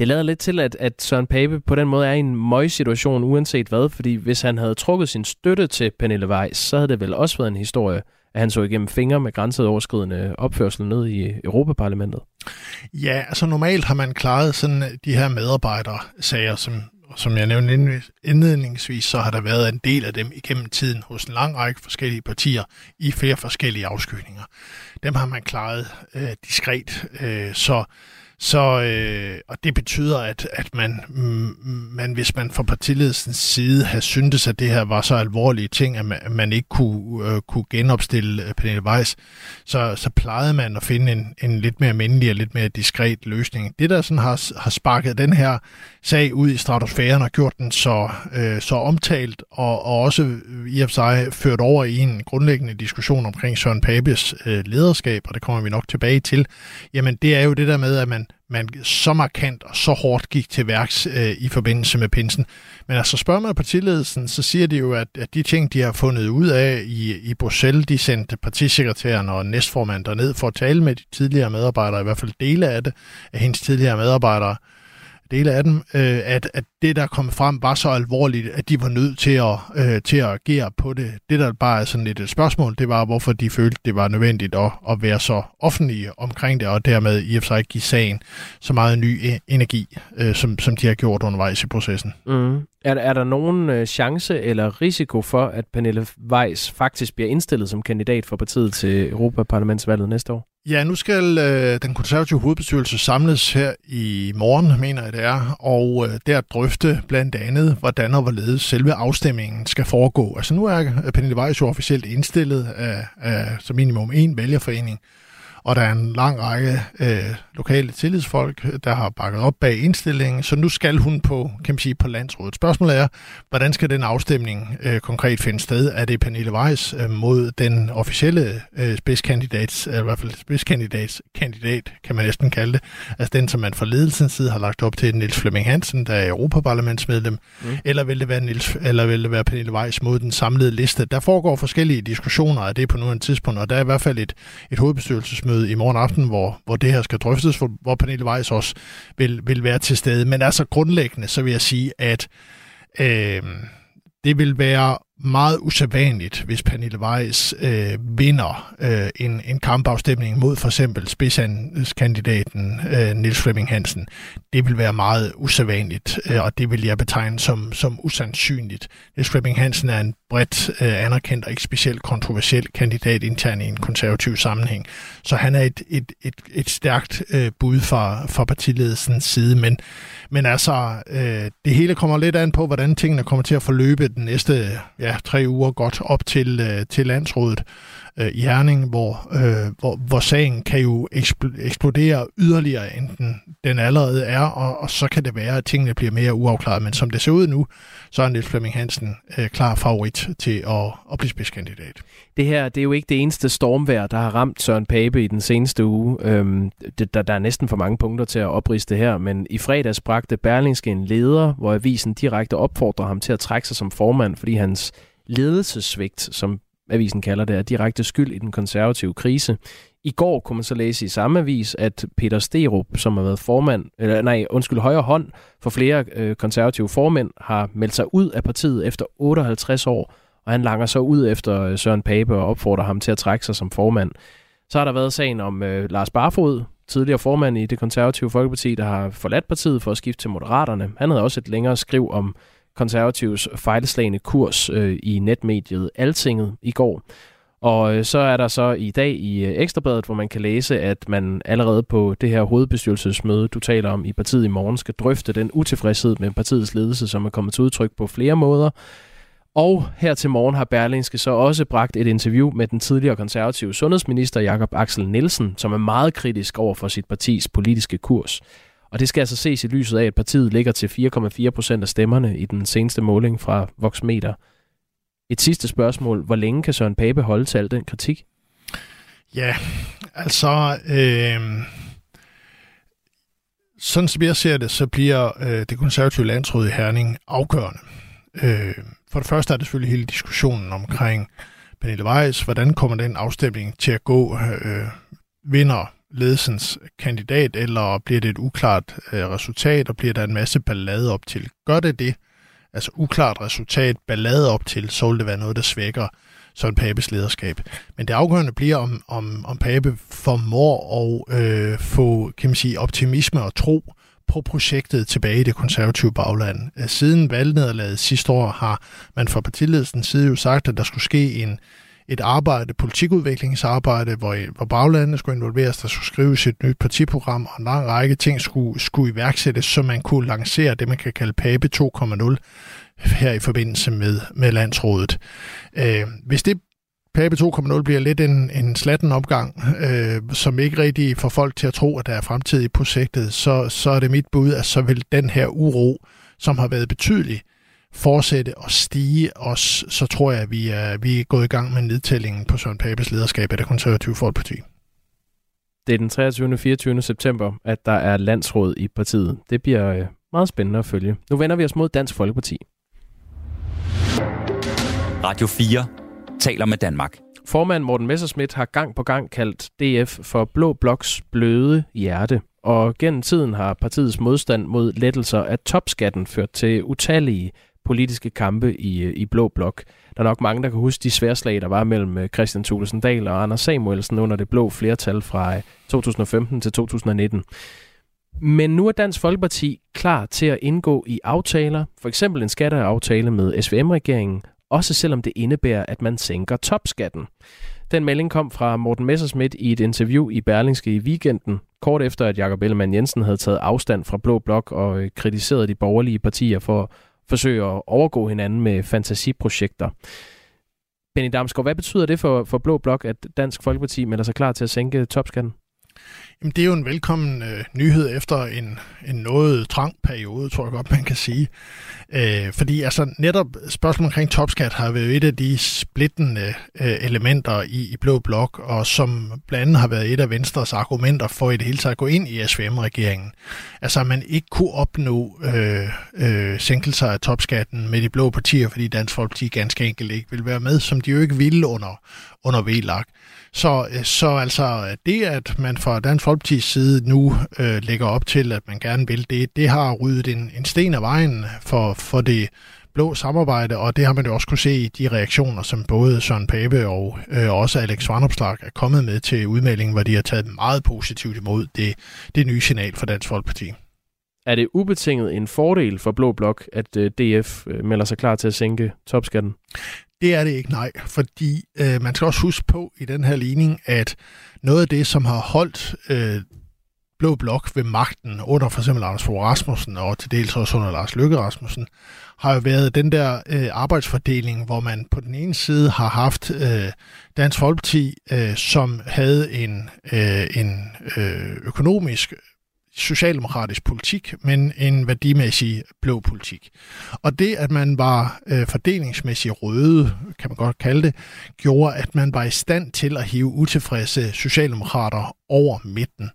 Det lader lidt til, at, at Søren Pape på den måde er i en møg-situation, uanset hvad, fordi hvis han havde trukket sin støtte til Pernille Weiss, så havde det vel også været en historie, at han så igennem fingre med grænseoverskridende opførsel ned i Europaparlamentet. Ja, altså normalt har man klaret sådan øh, de her medarbejdersager, som, som jeg nævnte indledningsvis, så har der været en del af dem igennem tiden hos en lang række forskellige partier i flere forskellige afskygninger. Dem har man klaret øh, diskret, øh, så så, øh, og det betyder, at, at man, mm, man, hvis man fra partiledelsens side havde syntes, at det her var så alvorlige ting, at man, at man ikke kunne, øh, kunne genopstille øh, Pernille Weiss, så, så plejede man at finde en, en lidt mere mindelig og lidt mere diskret løsning. Det, der sådan har, har sparket den her sag ud i stratosfæren og gjort den så, øh, så omtalt, og, og også i og for sig ført over i en grundlæggende diskussion omkring Søren Papes øh, lederskab, og det kommer vi nok tilbage til, jamen det er jo det der med, at man man så markant og så hårdt gik til værks øh, i forbindelse med pinsen. Men altså spørger man partiledelsen, så siger de jo, at, at de ting, de har fundet ud af i, i Bruxelles, de sendte partisekretæren og næstformanden derned for at tale med de tidligere medarbejdere, i hvert fald dele af det, af hendes tidligere medarbejdere, dele af dem, øh, at, at det, der kom frem, var så alvorligt, at de var nødt til at, øh, til at agere på det. Det, der bare er sådan lidt et spørgsmål, det var, hvorfor de følte, det var nødvendigt at, at være så offentlige omkring det, og dermed i og for sig give sagen så meget ny e- energi, øh, som, som de har gjort undervejs i processen. Mm. Er, er der nogen øh, chance eller risiko for, at Pernille Weiss faktisk bliver indstillet som kandidat for partiet til Europaparlamentsvalget næste år? Ja, nu skal øh, den konservative hovedbestyrelse samles her i morgen, mener jeg det er, og øh, der drøfte blandt andet, hvordan og hvorledes selve afstemningen skal foregå. Altså nu er Pernille Weiss jo officielt indstillet af, af som minimum en vælgerforening, og der er en lang række øh, lokale tillidsfolk, der har bakket op bag indstillingen, så nu skal hun på, kan man sige, på landsrådet. Spørgsmålet er, hvordan skal den afstemning øh, konkret finde sted? Er det Pernille Weiss øh, mod den officielle øh, spidskandidat, eller i hvert fald spidskandidat, kandidat, kan man næsten kalde det, altså den, som man fra ledelsens side har lagt op til, Niels Flemming Hansen, der er Europaparlamentsmedlem, mm. eller vil det være Niels, eller vil det være Pernille Weiss mod den samlede liste? Der foregår forskellige diskussioner af det på nuværende tidspunkt, og der er i hvert fald et, et hovedbestyrelsesmøde pressemøde i morgen aften, hvor, hvor det her skal drøftes, hvor, hvor Pernille Weiss også vil, vil være til stede. Men altså grundlæggende, så vil jeg sige, at øh, det vil være meget usædvanligt, hvis Pernille Weiss øh, vinder øh, en, en kampafstemning mod for eksempel spidskandidaten øh, Nils Flemming Hansen. Det vil være meget usædvanligt, øh, og det vil jeg betegne som, som usandsynligt. Nils Flemming Hansen er en bredt øh, anerkendt og ikke specielt kontroversiel kandidat internt i en konservativ sammenhæng. Så han er et, et, et, et stærkt øh, bud fra, fra partiledelsens side, men, men altså, øh, det hele kommer lidt an på, hvordan tingene kommer til at forløbe den næste ja, tre uger godt op til, øh, til landsrådet øh, Jerning, hvor, øh, hvor, hvor sagen kan jo eksplodere yderligere, end den, den allerede er, og, og så kan det være, at tingene bliver mere uafklaret. Men som det ser ud nu, så er Niels Flemming Hansen øh, klar favorit til at, at blive spidskandidat. Det her det er jo ikke det eneste stormvær, der har ramt Søren Pape i den seneste uge. Øhm, det, der, der er næsten for mange punkter til at opriste her, men i fredags bragte Berlingske en leder, hvor avisen direkte opfordrer ham til at trække sig som formand, fordi hans ledelsesvigt, som avisen kalder det, er direkte skyld i den konservative krise. I går kunne man så læse i samme avis, at Peter Sterup, som har været formand, eller nej, undskyld, højre hånd for flere øh, konservative formænd, har meldt sig ud af partiet efter 58 år, og han langer så ud efter øh, Søren Pape og opfordrer ham til at trække sig som formand. Så har der været sagen om øh, Lars Barfod, tidligere formand i det konservative Folkeparti, der har forladt partiet for at skifte til Moderaterne. Han havde også et længere skriv om konservatives fejlslagende kurs øh, i netmediet Altinget i går. Og øh, så er der så i dag i øh, Ekstrabladet, hvor man kan læse, at man allerede på det her hovedbestyrelsesmøde, du taler om i partiet i morgen, skal drøfte den utilfredshed med partiets ledelse, som er kommet til udtryk på flere måder. Og her til morgen har Berlingske så også bragt et interview med den tidligere konservative sundhedsminister Jakob Axel Nielsen, som er meget kritisk over for sit partis politiske kurs. Og det skal altså ses i lyset af, at partiet ligger til 4,4 procent af stemmerne i den seneste måling fra Voxmeter. Et sidste spørgsmål. Hvor længe kan Søren Pape holde til al den kritik? Ja, altså... Øh, sådan som jeg ser det, så bliver øh, det konservative landsråd i Herning afgørende. Øh, for det første er det selvfølgelig hele diskussionen omkring Pernille Weiss. Hvordan kommer den afstemning til at gå? Øh, vinder ledelsens kandidat, eller bliver det et uklart øh, resultat, og bliver der en masse ballade op til? Gør det det, altså uklart resultat, ballade op til, så vil det være noget, der svækker Søren Papes lederskab. Men det afgørende bliver, om, om, om Pape formår at øh, få kan man sige, optimisme og tro på projektet tilbage i det konservative bagland. Øh, siden valgnederlaget sidste år har man fra partiledelsens side jo sagt, at der skulle ske en, et arbejde, politikudviklingsarbejde, hvor, hvor baglandet skulle involveres, der skulle skrives et nyt partiprogram, og en lang række ting skulle, skulle iværksættes, så man kunne lancere det, man kan kalde PAPE 2.0 her i forbindelse med, med landsrådet. Øh, hvis det PAPE 2.0 bliver lidt en, en slatten opgang, øh, som ikke rigtig får folk til at tro, at der er fremtid i projektet, så, så er det mit bud, at så vil den her uro, som har været betydelig, fortsætte og stige os, så tror jeg, at vi er, vi er gået i gang med nedtællingen på Søren Papes lederskab af det konservative folkeparti. Det er den 23. og 24. september, at der er landsråd i partiet. Det bliver øh, meget spændende at følge. Nu vender vi os mod Dansk Folkeparti. Radio 4 taler med Danmark. Formand Morten Messerschmidt har gang på gang kaldt DF for Blå Bloks bløde hjerte. Og gennem tiden har partiets modstand mod lettelser af topskatten ført til utallige politiske kampe i, øh, i Blå Blok. Der er nok mange, der kan huske de sværslag, der var mellem øh, Christian Thulesen Dahl og Anders Samuelsen under det blå flertal fra øh, 2015 til 2019. Men nu er Dansk Folkeparti klar til at indgå i aftaler, for eksempel en skatteaftale med SVM-regeringen, også selvom det indebærer, at man sænker topskatten. Den melding kom fra Morten Messerschmidt i et interview i Berlingske i weekenden, kort efter at Jakob Ellemann Jensen havde taget afstand fra Blå Blok og kritiseret de borgerlige partier for forsøge at overgå hinanden med fantasiprojekter. Benny Damsgaard, hvad betyder det for, for Blå Blok, at Dansk Folkeparti melder sig klar til at sænke topskatten? Jamen, det er jo en velkommen øh, nyhed efter en, en noget trang periode, tror jeg godt, man kan sige. Øh, fordi altså netop spørgsmålet omkring topskat har været et af de splittende øh, elementer i, i Blå Blok, og som blandt andet har været et af Venstres argumenter for i det hele taget at gå ind i SVM-regeringen. Altså at man ikke kunne opnå øh, øh, sænkelser af topskatten med de blå partier, fordi Dansk Folkeparti ganske enkelt ikke vil være med, som de jo ikke ville under, under VLAG. Så, øh, så altså det, at man fra Dansk Folkeparti's side nu øh, lægger op til, at man gerne vil det, det har ryddet en, en sten af vejen for, for det blå samarbejde, og det har man jo også kunne se i de reaktioner, som både Søren Pape og øh, også Alex Vanopslag er kommet med til udmeldingen, hvor de har taget meget positivt imod det, det nye signal fra Dansk Folkeparti. Er det ubetinget en fordel for Blå Blok, at øh, DF øh, melder sig klar til at sænke topskatten? Det er det ikke, nej. Fordi øh, man skal også huske på i den her ligning, at noget af det, som har holdt øh, blå blok ved magten under for eksempel Anders Fogh Rasmussen og til dels også under Lars Løkke Rasmussen, har jo været den der øh, arbejdsfordeling, hvor man på den ene side har haft øh, Dansk Folkeparti, øh, som havde en, øh, en øh, økonomisk socialdemokratisk politik, men en værdimæssig blå politik. Og det, at man var øh, fordelingsmæssigt røde, kan man godt kalde det, gjorde, at man var i stand til at hive utilfredse socialdemokrater over midten.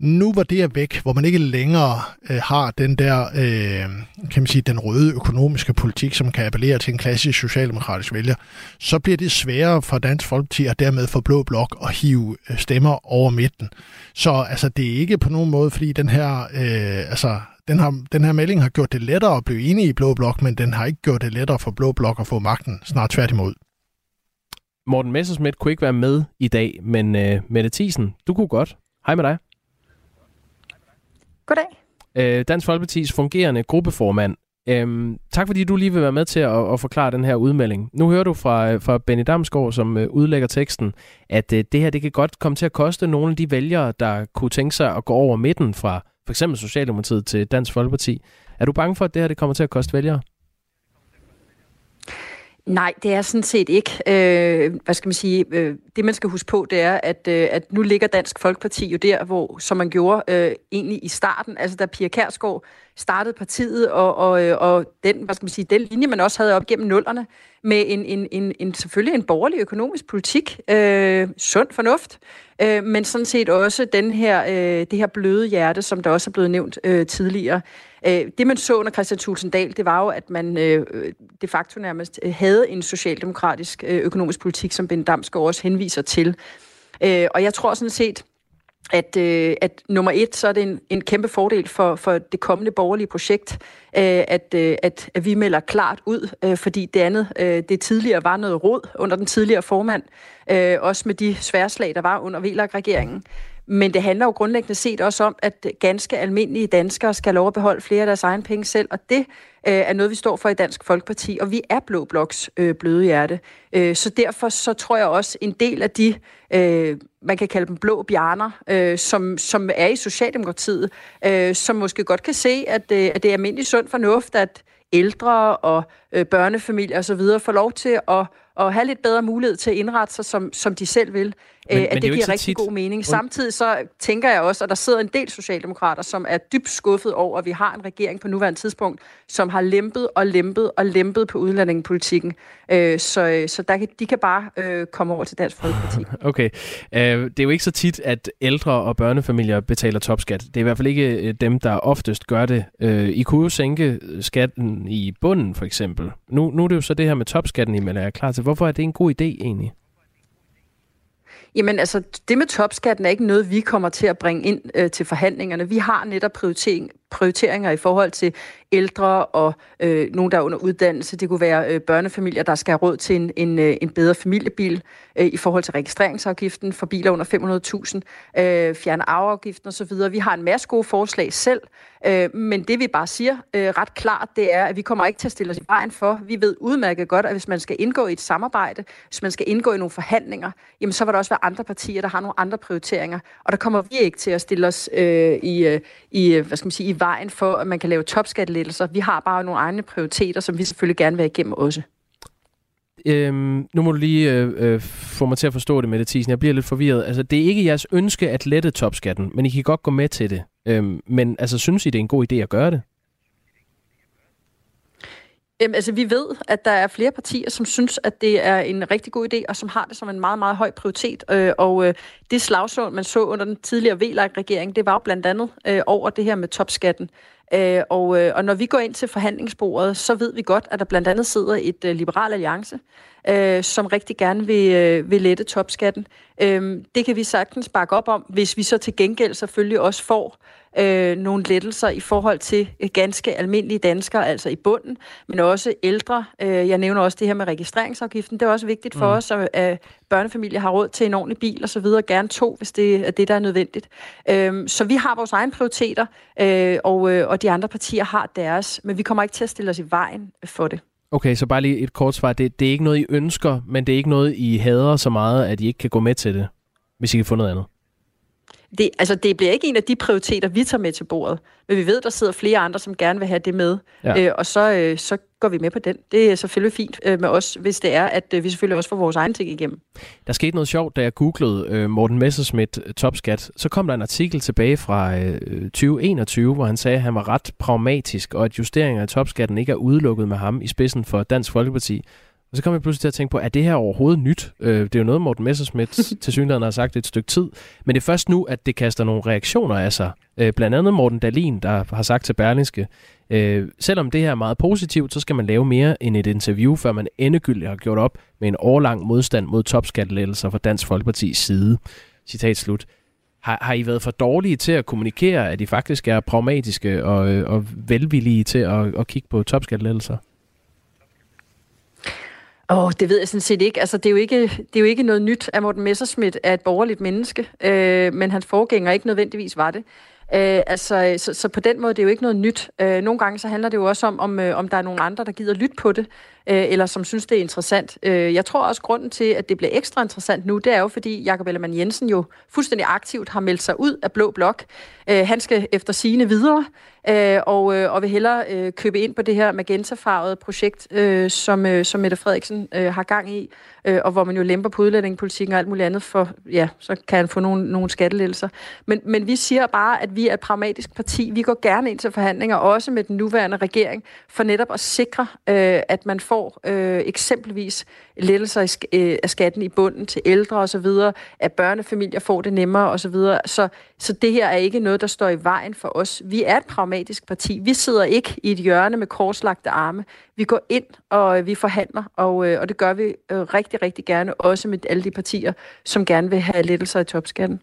Nu var det væk, hvor man ikke længere øh, har den der, øh, kan man sige, den røde økonomiske politik, som kan appellere til en klassisk socialdemokratisk vælger, så bliver det sværere for Dansk Folkeparti og dermed for Blå Blok at hive øh, stemmer over midten. Så altså, det er ikke på nogen måde, fordi den her, øh, altså, den, her, den her melding har gjort det lettere at blive enige i Blå Blok, men den har ikke gjort det lettere for Blå Blok at få magten, snart tværtimod. Morten Messersmith kunne ikke være med i dag, men øh, Mette Thiesen, du kunne godt. Hej med dig. Goddag. Øh, Dansk Folkepartis fungerende gruppeformand. Øhm, tak fordi du lige vil være med til at, at forklare den her udmelding. Nu hører du fra, øh, fra Benny Damsgaard, som øh, udlægger teksten, at øh, det her det kan godt komme til at koste nogle af de vælgere, der kunne tænke sig at gå over midten fra for eksempel Socialdemokratiet til Dansk Folkeparti. Er du bange for, at det her det kommer til at koste vælgere? Nej, det er sådan set ikke. Øh, hvad skal man sige? Øh, det man skal huske på, det er, at, øh, at nu ligger Dansk Folkeparti jo der, hvor som man gjorde øh, egentlig i starten, altså da Pia Kærsgaard startede partiet, og, og, øh, og den, hvad skal man sige, den linje, man også havde op gennem nullerne, med en, en, en, en selvfølgelig en borgerlig økonomisk politik, øh, sund fornuft, øh, men sådan set også den her, øh, det her bløde hjerte, som der også er blevet nævnt øh, tidligere. Øh, det man så under Christian Tulsendal, det var jo, at man øh, de facto nærmest øh, havde en socialdemokratisk øh, økonomisk politik, som Ben Damsgaard også henviser til. Øh, og jeg tror sådan set, at, øh, at nummer et, så er det en, en kæmpe fordel for, for det kommende borgerlige projekt, øh, at, øh, at, at vi melder klart ud, øh, fordi det andet, øh, det tidligere var noget råd under den tidligere formand, øh, også med de sværslag, der var under VLAG-regeringen. Men det handler jo grundlæggende set også om, at ganske almindelige danskere skal lov at beholde flere af deres egen penge selv, og det øh, er noget, vi står for i Dansk Folkeparti, og vi er Blå Bloks øh, bløde hjerte. Øh, så derfor så tror jeg også, en del af de, øh, man kan kalde dem blå bjerner, øh, som, som er i Socialdemokratiet, øh, som måske godt kan se, at, øh, at det er almindelig sund fornuft, at ældre og øh, børnefamilier osv. får lov til at, at have lidt bedre mulighed til at indrette sig, som, som de selv vil. Men, at men det, det giver rigtig tit... god mening. Samtidig så tænker jeg også, at der sidder en del socialdemokrater, som er dybt skuffet over, at vi har en regering på nuværende tidspunkt, som har lempet og lempet og lempet på udlændingepolitikken. Øh, så så der, de kan bare øh, komme over til Dansk Folkeparti. Okay. Øh, det er jo ikke så tit, at ældre og børnefamilier betaler topskat. Det er i hvert fald ikke øh, dem, der oftest gør det. Øh, I kunne jo sænke skatten i bunden, for eksempel. Nu, nu er det jo så det her med topskatten, I er klar til. Hvorfor er det en god idé egentlig? Jamen altså, det med topskatten er ikke noget, vi kommer til at bringe ind øh, til forhandlingerne. Vi har netop prioritering, prioriteringer i forhold til ældre og øh, nogen, der er under uddannelse. Det kunne være øh, børnefamilier, der skal have råd til en, en, øh, en bedre familiebil øh, i forhold til registreringsafgiften for biler under 500.000, øh, fjerne arveafgiften osv. Vi har en masse gode forslag selv, øh, men det vi bare siger øh, ret klart, det er, at vi kommer ikke til at stille os i vejen for. Vi ved udmærket godt, at hvis man skal indgå i et samarbejde, hvis man skal indgå i nogle forhandlinger, jamen så vil der også være andre partier, der har nogle andre prioriteringer, og der kommer vi ikke til at stille os øh, i, øh, i, øh, hvad skal man sige, i vejen for, at man kan lave topskattelettelser. Vi har bare nogle egne prioriteter, som vi selvfølgelig gerne vil have igennem også. Øhm, nu må du lige øh, øh, få mig til at forstå det med det, Thiesen. Jeg bliver lidt forvirret. Altså, det er ikke jeres ønske at lette topskatten, men I kan godt gå med til det. Øhm, men altså, synes I, det er en god idé at gøre det? Jamen, altså, vi ved, at der er flere partier, som synes, at det er en rigtig god idé, og som har det som en meget, meget høj prioritet. Øh, og øh, det slagsål, man så under den tidligere VLAG-regering, det var jo blandt andet øh, over det her med topskatten. Øh, og, øh, og når vi går ind til forhandlingsbordet, så ved vi godt, at der blandt andet sidder et øh, liberal alliance, øh, som rigtig gerne vil, øh, vil lette topskatten. Øh, det kan vi sagtens bakke op om, hvis vi så til gengæld selvfølgelig også får øh, nogle lettelser i forhold til ganske almindelige danskere, altså i bunden, men også ældre. Øh, jeg nævner også det her med registreringsafgiften. Det er også vigtigt for mm. os, at, at børnefamilier har råd til en ordentlig bil og så videre. Gerne to, hvis det er det, der er nødvendigt. Øh, så vi har vores egne prioriteter, øh, og, øh, og de andre partier har deres, men vi kommer ikke til at stille os i vejen for det. Okay, så bare lige et kort svar. Det, det er ikke noget, I ønsker, men det er ikke noget, I hader så meget, at I ikke kan gå med til det, hvis I kan få noget andet. det, altså, det bliver ikke en af de prioriteter, vi tager med til bordet. Men vi ved, der sidder flere andre, som gerne vil have det med. Ja. Øh, og så, øh, så går vi med på den. Det er selvfølgelig fint øh, med os, hvis det er, at øh, vi selvfølgelig også får vores egen ting igennem. Der skete noget sjovt, da jeg googlede øh, Morten Messerschmidt topskat. Så kom der en artikel tilbage fra øh, 2021, hvor han sagde, at han var ret pragmatisk, og at justeringer af topskatten ikke er udelukket med ham i spidsen for Dansk Folkeparti. Og så kom jeg pludselig til at tænke på, er det her overhovedet nyt? Øh, det er jo noget, Morten Messersmith til synligheden har sagt et stykke tid. Men det er først nu, at det kaster nogle reaktioner af sig. Øh, blandt andet Morten Dalin, der har sagt til Berlingske, øh, selvom det her er meget positivt, så skal man lave mere end et interview, før man endegyldigt har gjort op med en årlang modstand mod topskattelettelser fra Dansk Folkepartis side. Citat slut. Har, har I været for dårlige til at kommunikere, at I faktisk er pragmatiske og, øh, og velvillige til at, at kigge på topskattelettelser? Åh, oh, det ved jeg sådan set ikke. Altså, det, er jo ikke det er jo ikke noget nyt, at Morten Messerschmidt er et borgerligt menneske, øh, men hans forgænger ikke nødvendigvis var det. Øh, altså, øh, så, så på den måde det er jo ikke noget nyt. Øh, nogle gange så handler det jo også om, om, øh, om der er nogle andre, der gider lytte på det, øh, eller som synes, det er interessant. Øh, jeg tror også, grunden til, at det bliver ekstra interessant nu, det er jo, fordi Jakob Ellemann Jensen jo fuldstændig aktivt har meldt sig ud af Blå Blok. Øh, han skal efter sine videre, øh, og, øh, og vil hellere øh, købe ind på det her magentafarvede projekt, øh, som, øh, som Mette Frederiksen øh, har gang i, øh, og hvor man jo lemper på udlændingepolitikken og alt muligt andet, for ja, så kan han få nogle, nogle skattelettelser. Men, men vi siger bare, at vi er et pragmatisk parti. Vi går gerne ind til forhandlinger, også med den nuværende regering, for netop at sikre, øh, at man får øh, eksempelvis lettelser øh, af skatten i bunden til ældre osv., at børnefamilier får det nemmere osv. Så, så, så det her er ikke noget, der står i vejen for os. Vi er et pragmatisk parti. Vi sidder ikke i et hjørne med korslagte arme. Vi går ind, og øh, vi forhandler, og, øh, og det gør vi øh, rigtig, rigtig gerne, også med alle de partier, som gerne vil have lettelser i topskatten.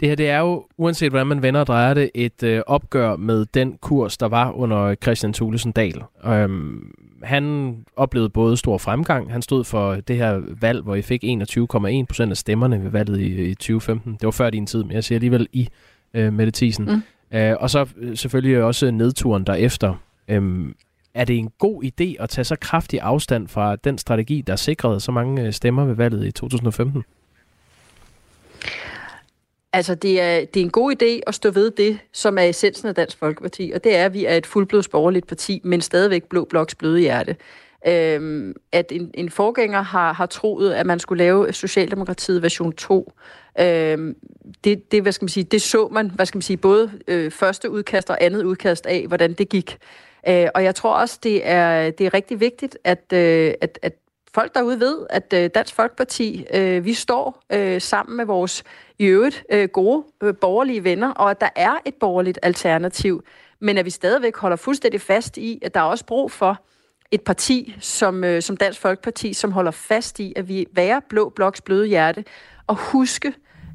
Det her det er jo, uanset hvordan man vender og drejer det, et øh, opgør med den kurs, der var under Christian Thulesen Dahl. Øhm, han oplevede både stor fremgang. Han stod for det her valg, hvor I fik 21,1 procent af stemmerne ved valget i, i 2015. Det var før din tid, men jeg siger alligevel i øh, Mette Thiesen. Mm. Øh, og så øh, selvfølgelig også nedturen derefter. Øhm, er det en god idé at tage så kraftig afstand fra den strategi, der sikrede så mange øh, stemmer ved valget i 2015? Altså, det er, det er en god idé at stå ved det, som er essensen af Dansk Folkeparti, og det er, at vi er et fuldblods borgerligt parti, men stadigvæk blå bloks bløde hjerte. Øhm, at en, en forgænger har, har troet, at man skulle lave Socialdemokratiet version 2. Øhm, det, det, hvad skal man sige, det så man, hvad skal man sige, både øh, første udkast og andet udkast af, hvordan det gik. Øh, og jeg tror også, det er, det er rigtig vigtigt, at, øh, at, at folk derude ved, at øh, Dansk Folkeparti, øh, vi står øh, sammen med vores i øvrigt øh, gode øh, borgerlige venner, og at der er et borgerligt alternativ, men at vi stadigvæk holder fuldstændig fast i, at der er også brug for et parti som, øh, som Dansk Folkeparti, som holder fast i, at vi være blå bloks bløde hjerte, og huske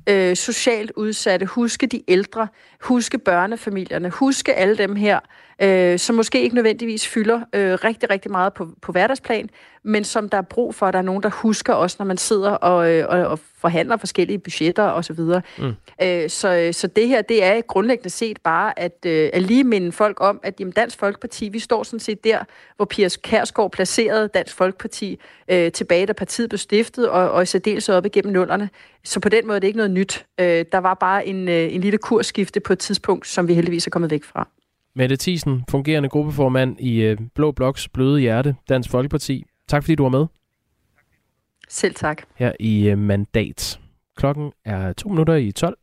øh, socialt udsatte, huske de ældre, huske børnefamilierne, huske alle dem her, øh, som måske ikke nødvendigvis fylder øh, rigtig, rigtig meget på, på hverdagsplan, men som der er brug for, at der er nogen, der husker også, når man sidder og, øh, og, og forhandler forskellige budgetter osv. Mm. Øh, så, så det her, det er grundlæggende set bare at, øh, at lige minde folk om, at jamen, Dansk Folkeparti, vi står sådan set der, hvor Piers Kærsgaard placerede Dansk Folkeparti øh, tilbage, da partiet blev stiftet, og, og i særdeleshed op igennem nullerne. Så på den måde er det ikke noget nyt. Øh, der var bare en, øh, en lille kursskifte på et tidspunkt, som vi heldigvis er kommet væk fra. Mette Thiesen, fungerende gruppeformand i øh, Blå Bloks Bløde Hjerte, Dansk Folkeparti. Tak fordi du var med. Selv tak. Her i øh, Mandat. Klokken er to minutter i 12.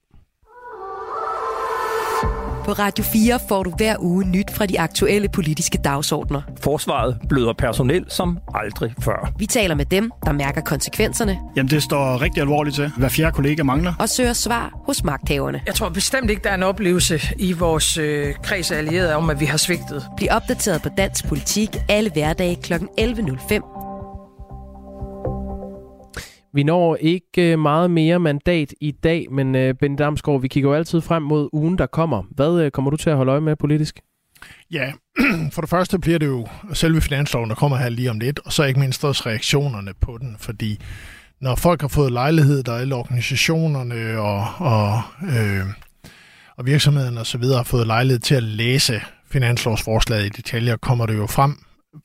På Radio 4 får du hver uge nyt fra de aktuelle politiske dagsordner. Forsvaret bløder personel som aldrig før. Vi taler med dem, der mærker konsekvenserne. Jamen, det står rigtig alvorligt til. Hver fjerde kollega mangler. Og søger svar hos magthaverne. Jeg tror bestemt ikke, der er en oplevelse i vores øh, kreds af allierede om, at vi har svigtet. Bliv opdateret på dansk politik alle hverdage kl. 11.05 vi når ikke øh, meget mere mandat i dag, men øh, Ben Damsgaard, vi kigger jo altid frem mod ugen, der kommer. Hvad øh, kommer du til at holde øje med politisk? Ja, for det første bliver det jo selve finansloven, der kommer her lige om lidt, og så ikke mindst også reaktionerne på den, fordi når folk har fået lejlighed, der alle organisationerne og, og, øh, og virksomhederne osv. har fået lejlighed til at læse finanslovsforslaget i detaljer, kommer det jo frem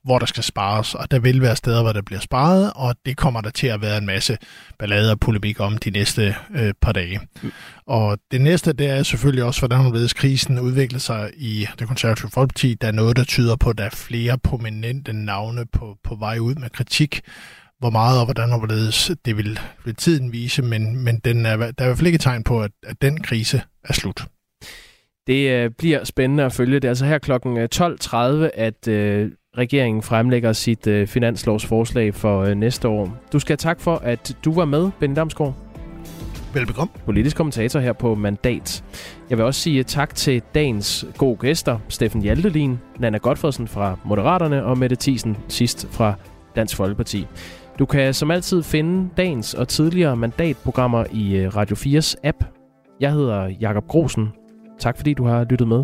hvor der skal spares, og der vil være steder, hvor der bliver sparet, og det kommer der til at være en masse ballade og polemik om de næste øh, par dage. Mm. Og det næste, det er selvfølgelig også, hvordan ved krisen udvikler sig i det konservative folkeparti. Der er noget, der tyder på, at der er flere prominente navne på, på vej ud med kritik. Hvor meget og hvordan og hvorledes, det vil, vil tiden vise, men, men den er, der er i hvert fald ikke tegn på, at, at den krise er slut. Det øh, bliver spændende at følge. Det er altså her kl. 12.30, øh, at øh, regeringen fremlægger sit øh, finanslovsforslag for øh, næste år. Du skal tak for, at du var med, Benny Damsgaard. Velbekomme. Politisk kommentator her på Mandat. Jeg vil også sige tak til dagens gode gæster, Steffen Hjaltelin, Nana Godfredsen fra Moderaterne og Mette Thiesen sidst fra Dansk Folkeparti. Du kan som altid finde dagens og tidligere mandatprogrammer i øh, Radio 4's app. Jeg hedder Jakob Grosen. Tak fordi du har lyttet med.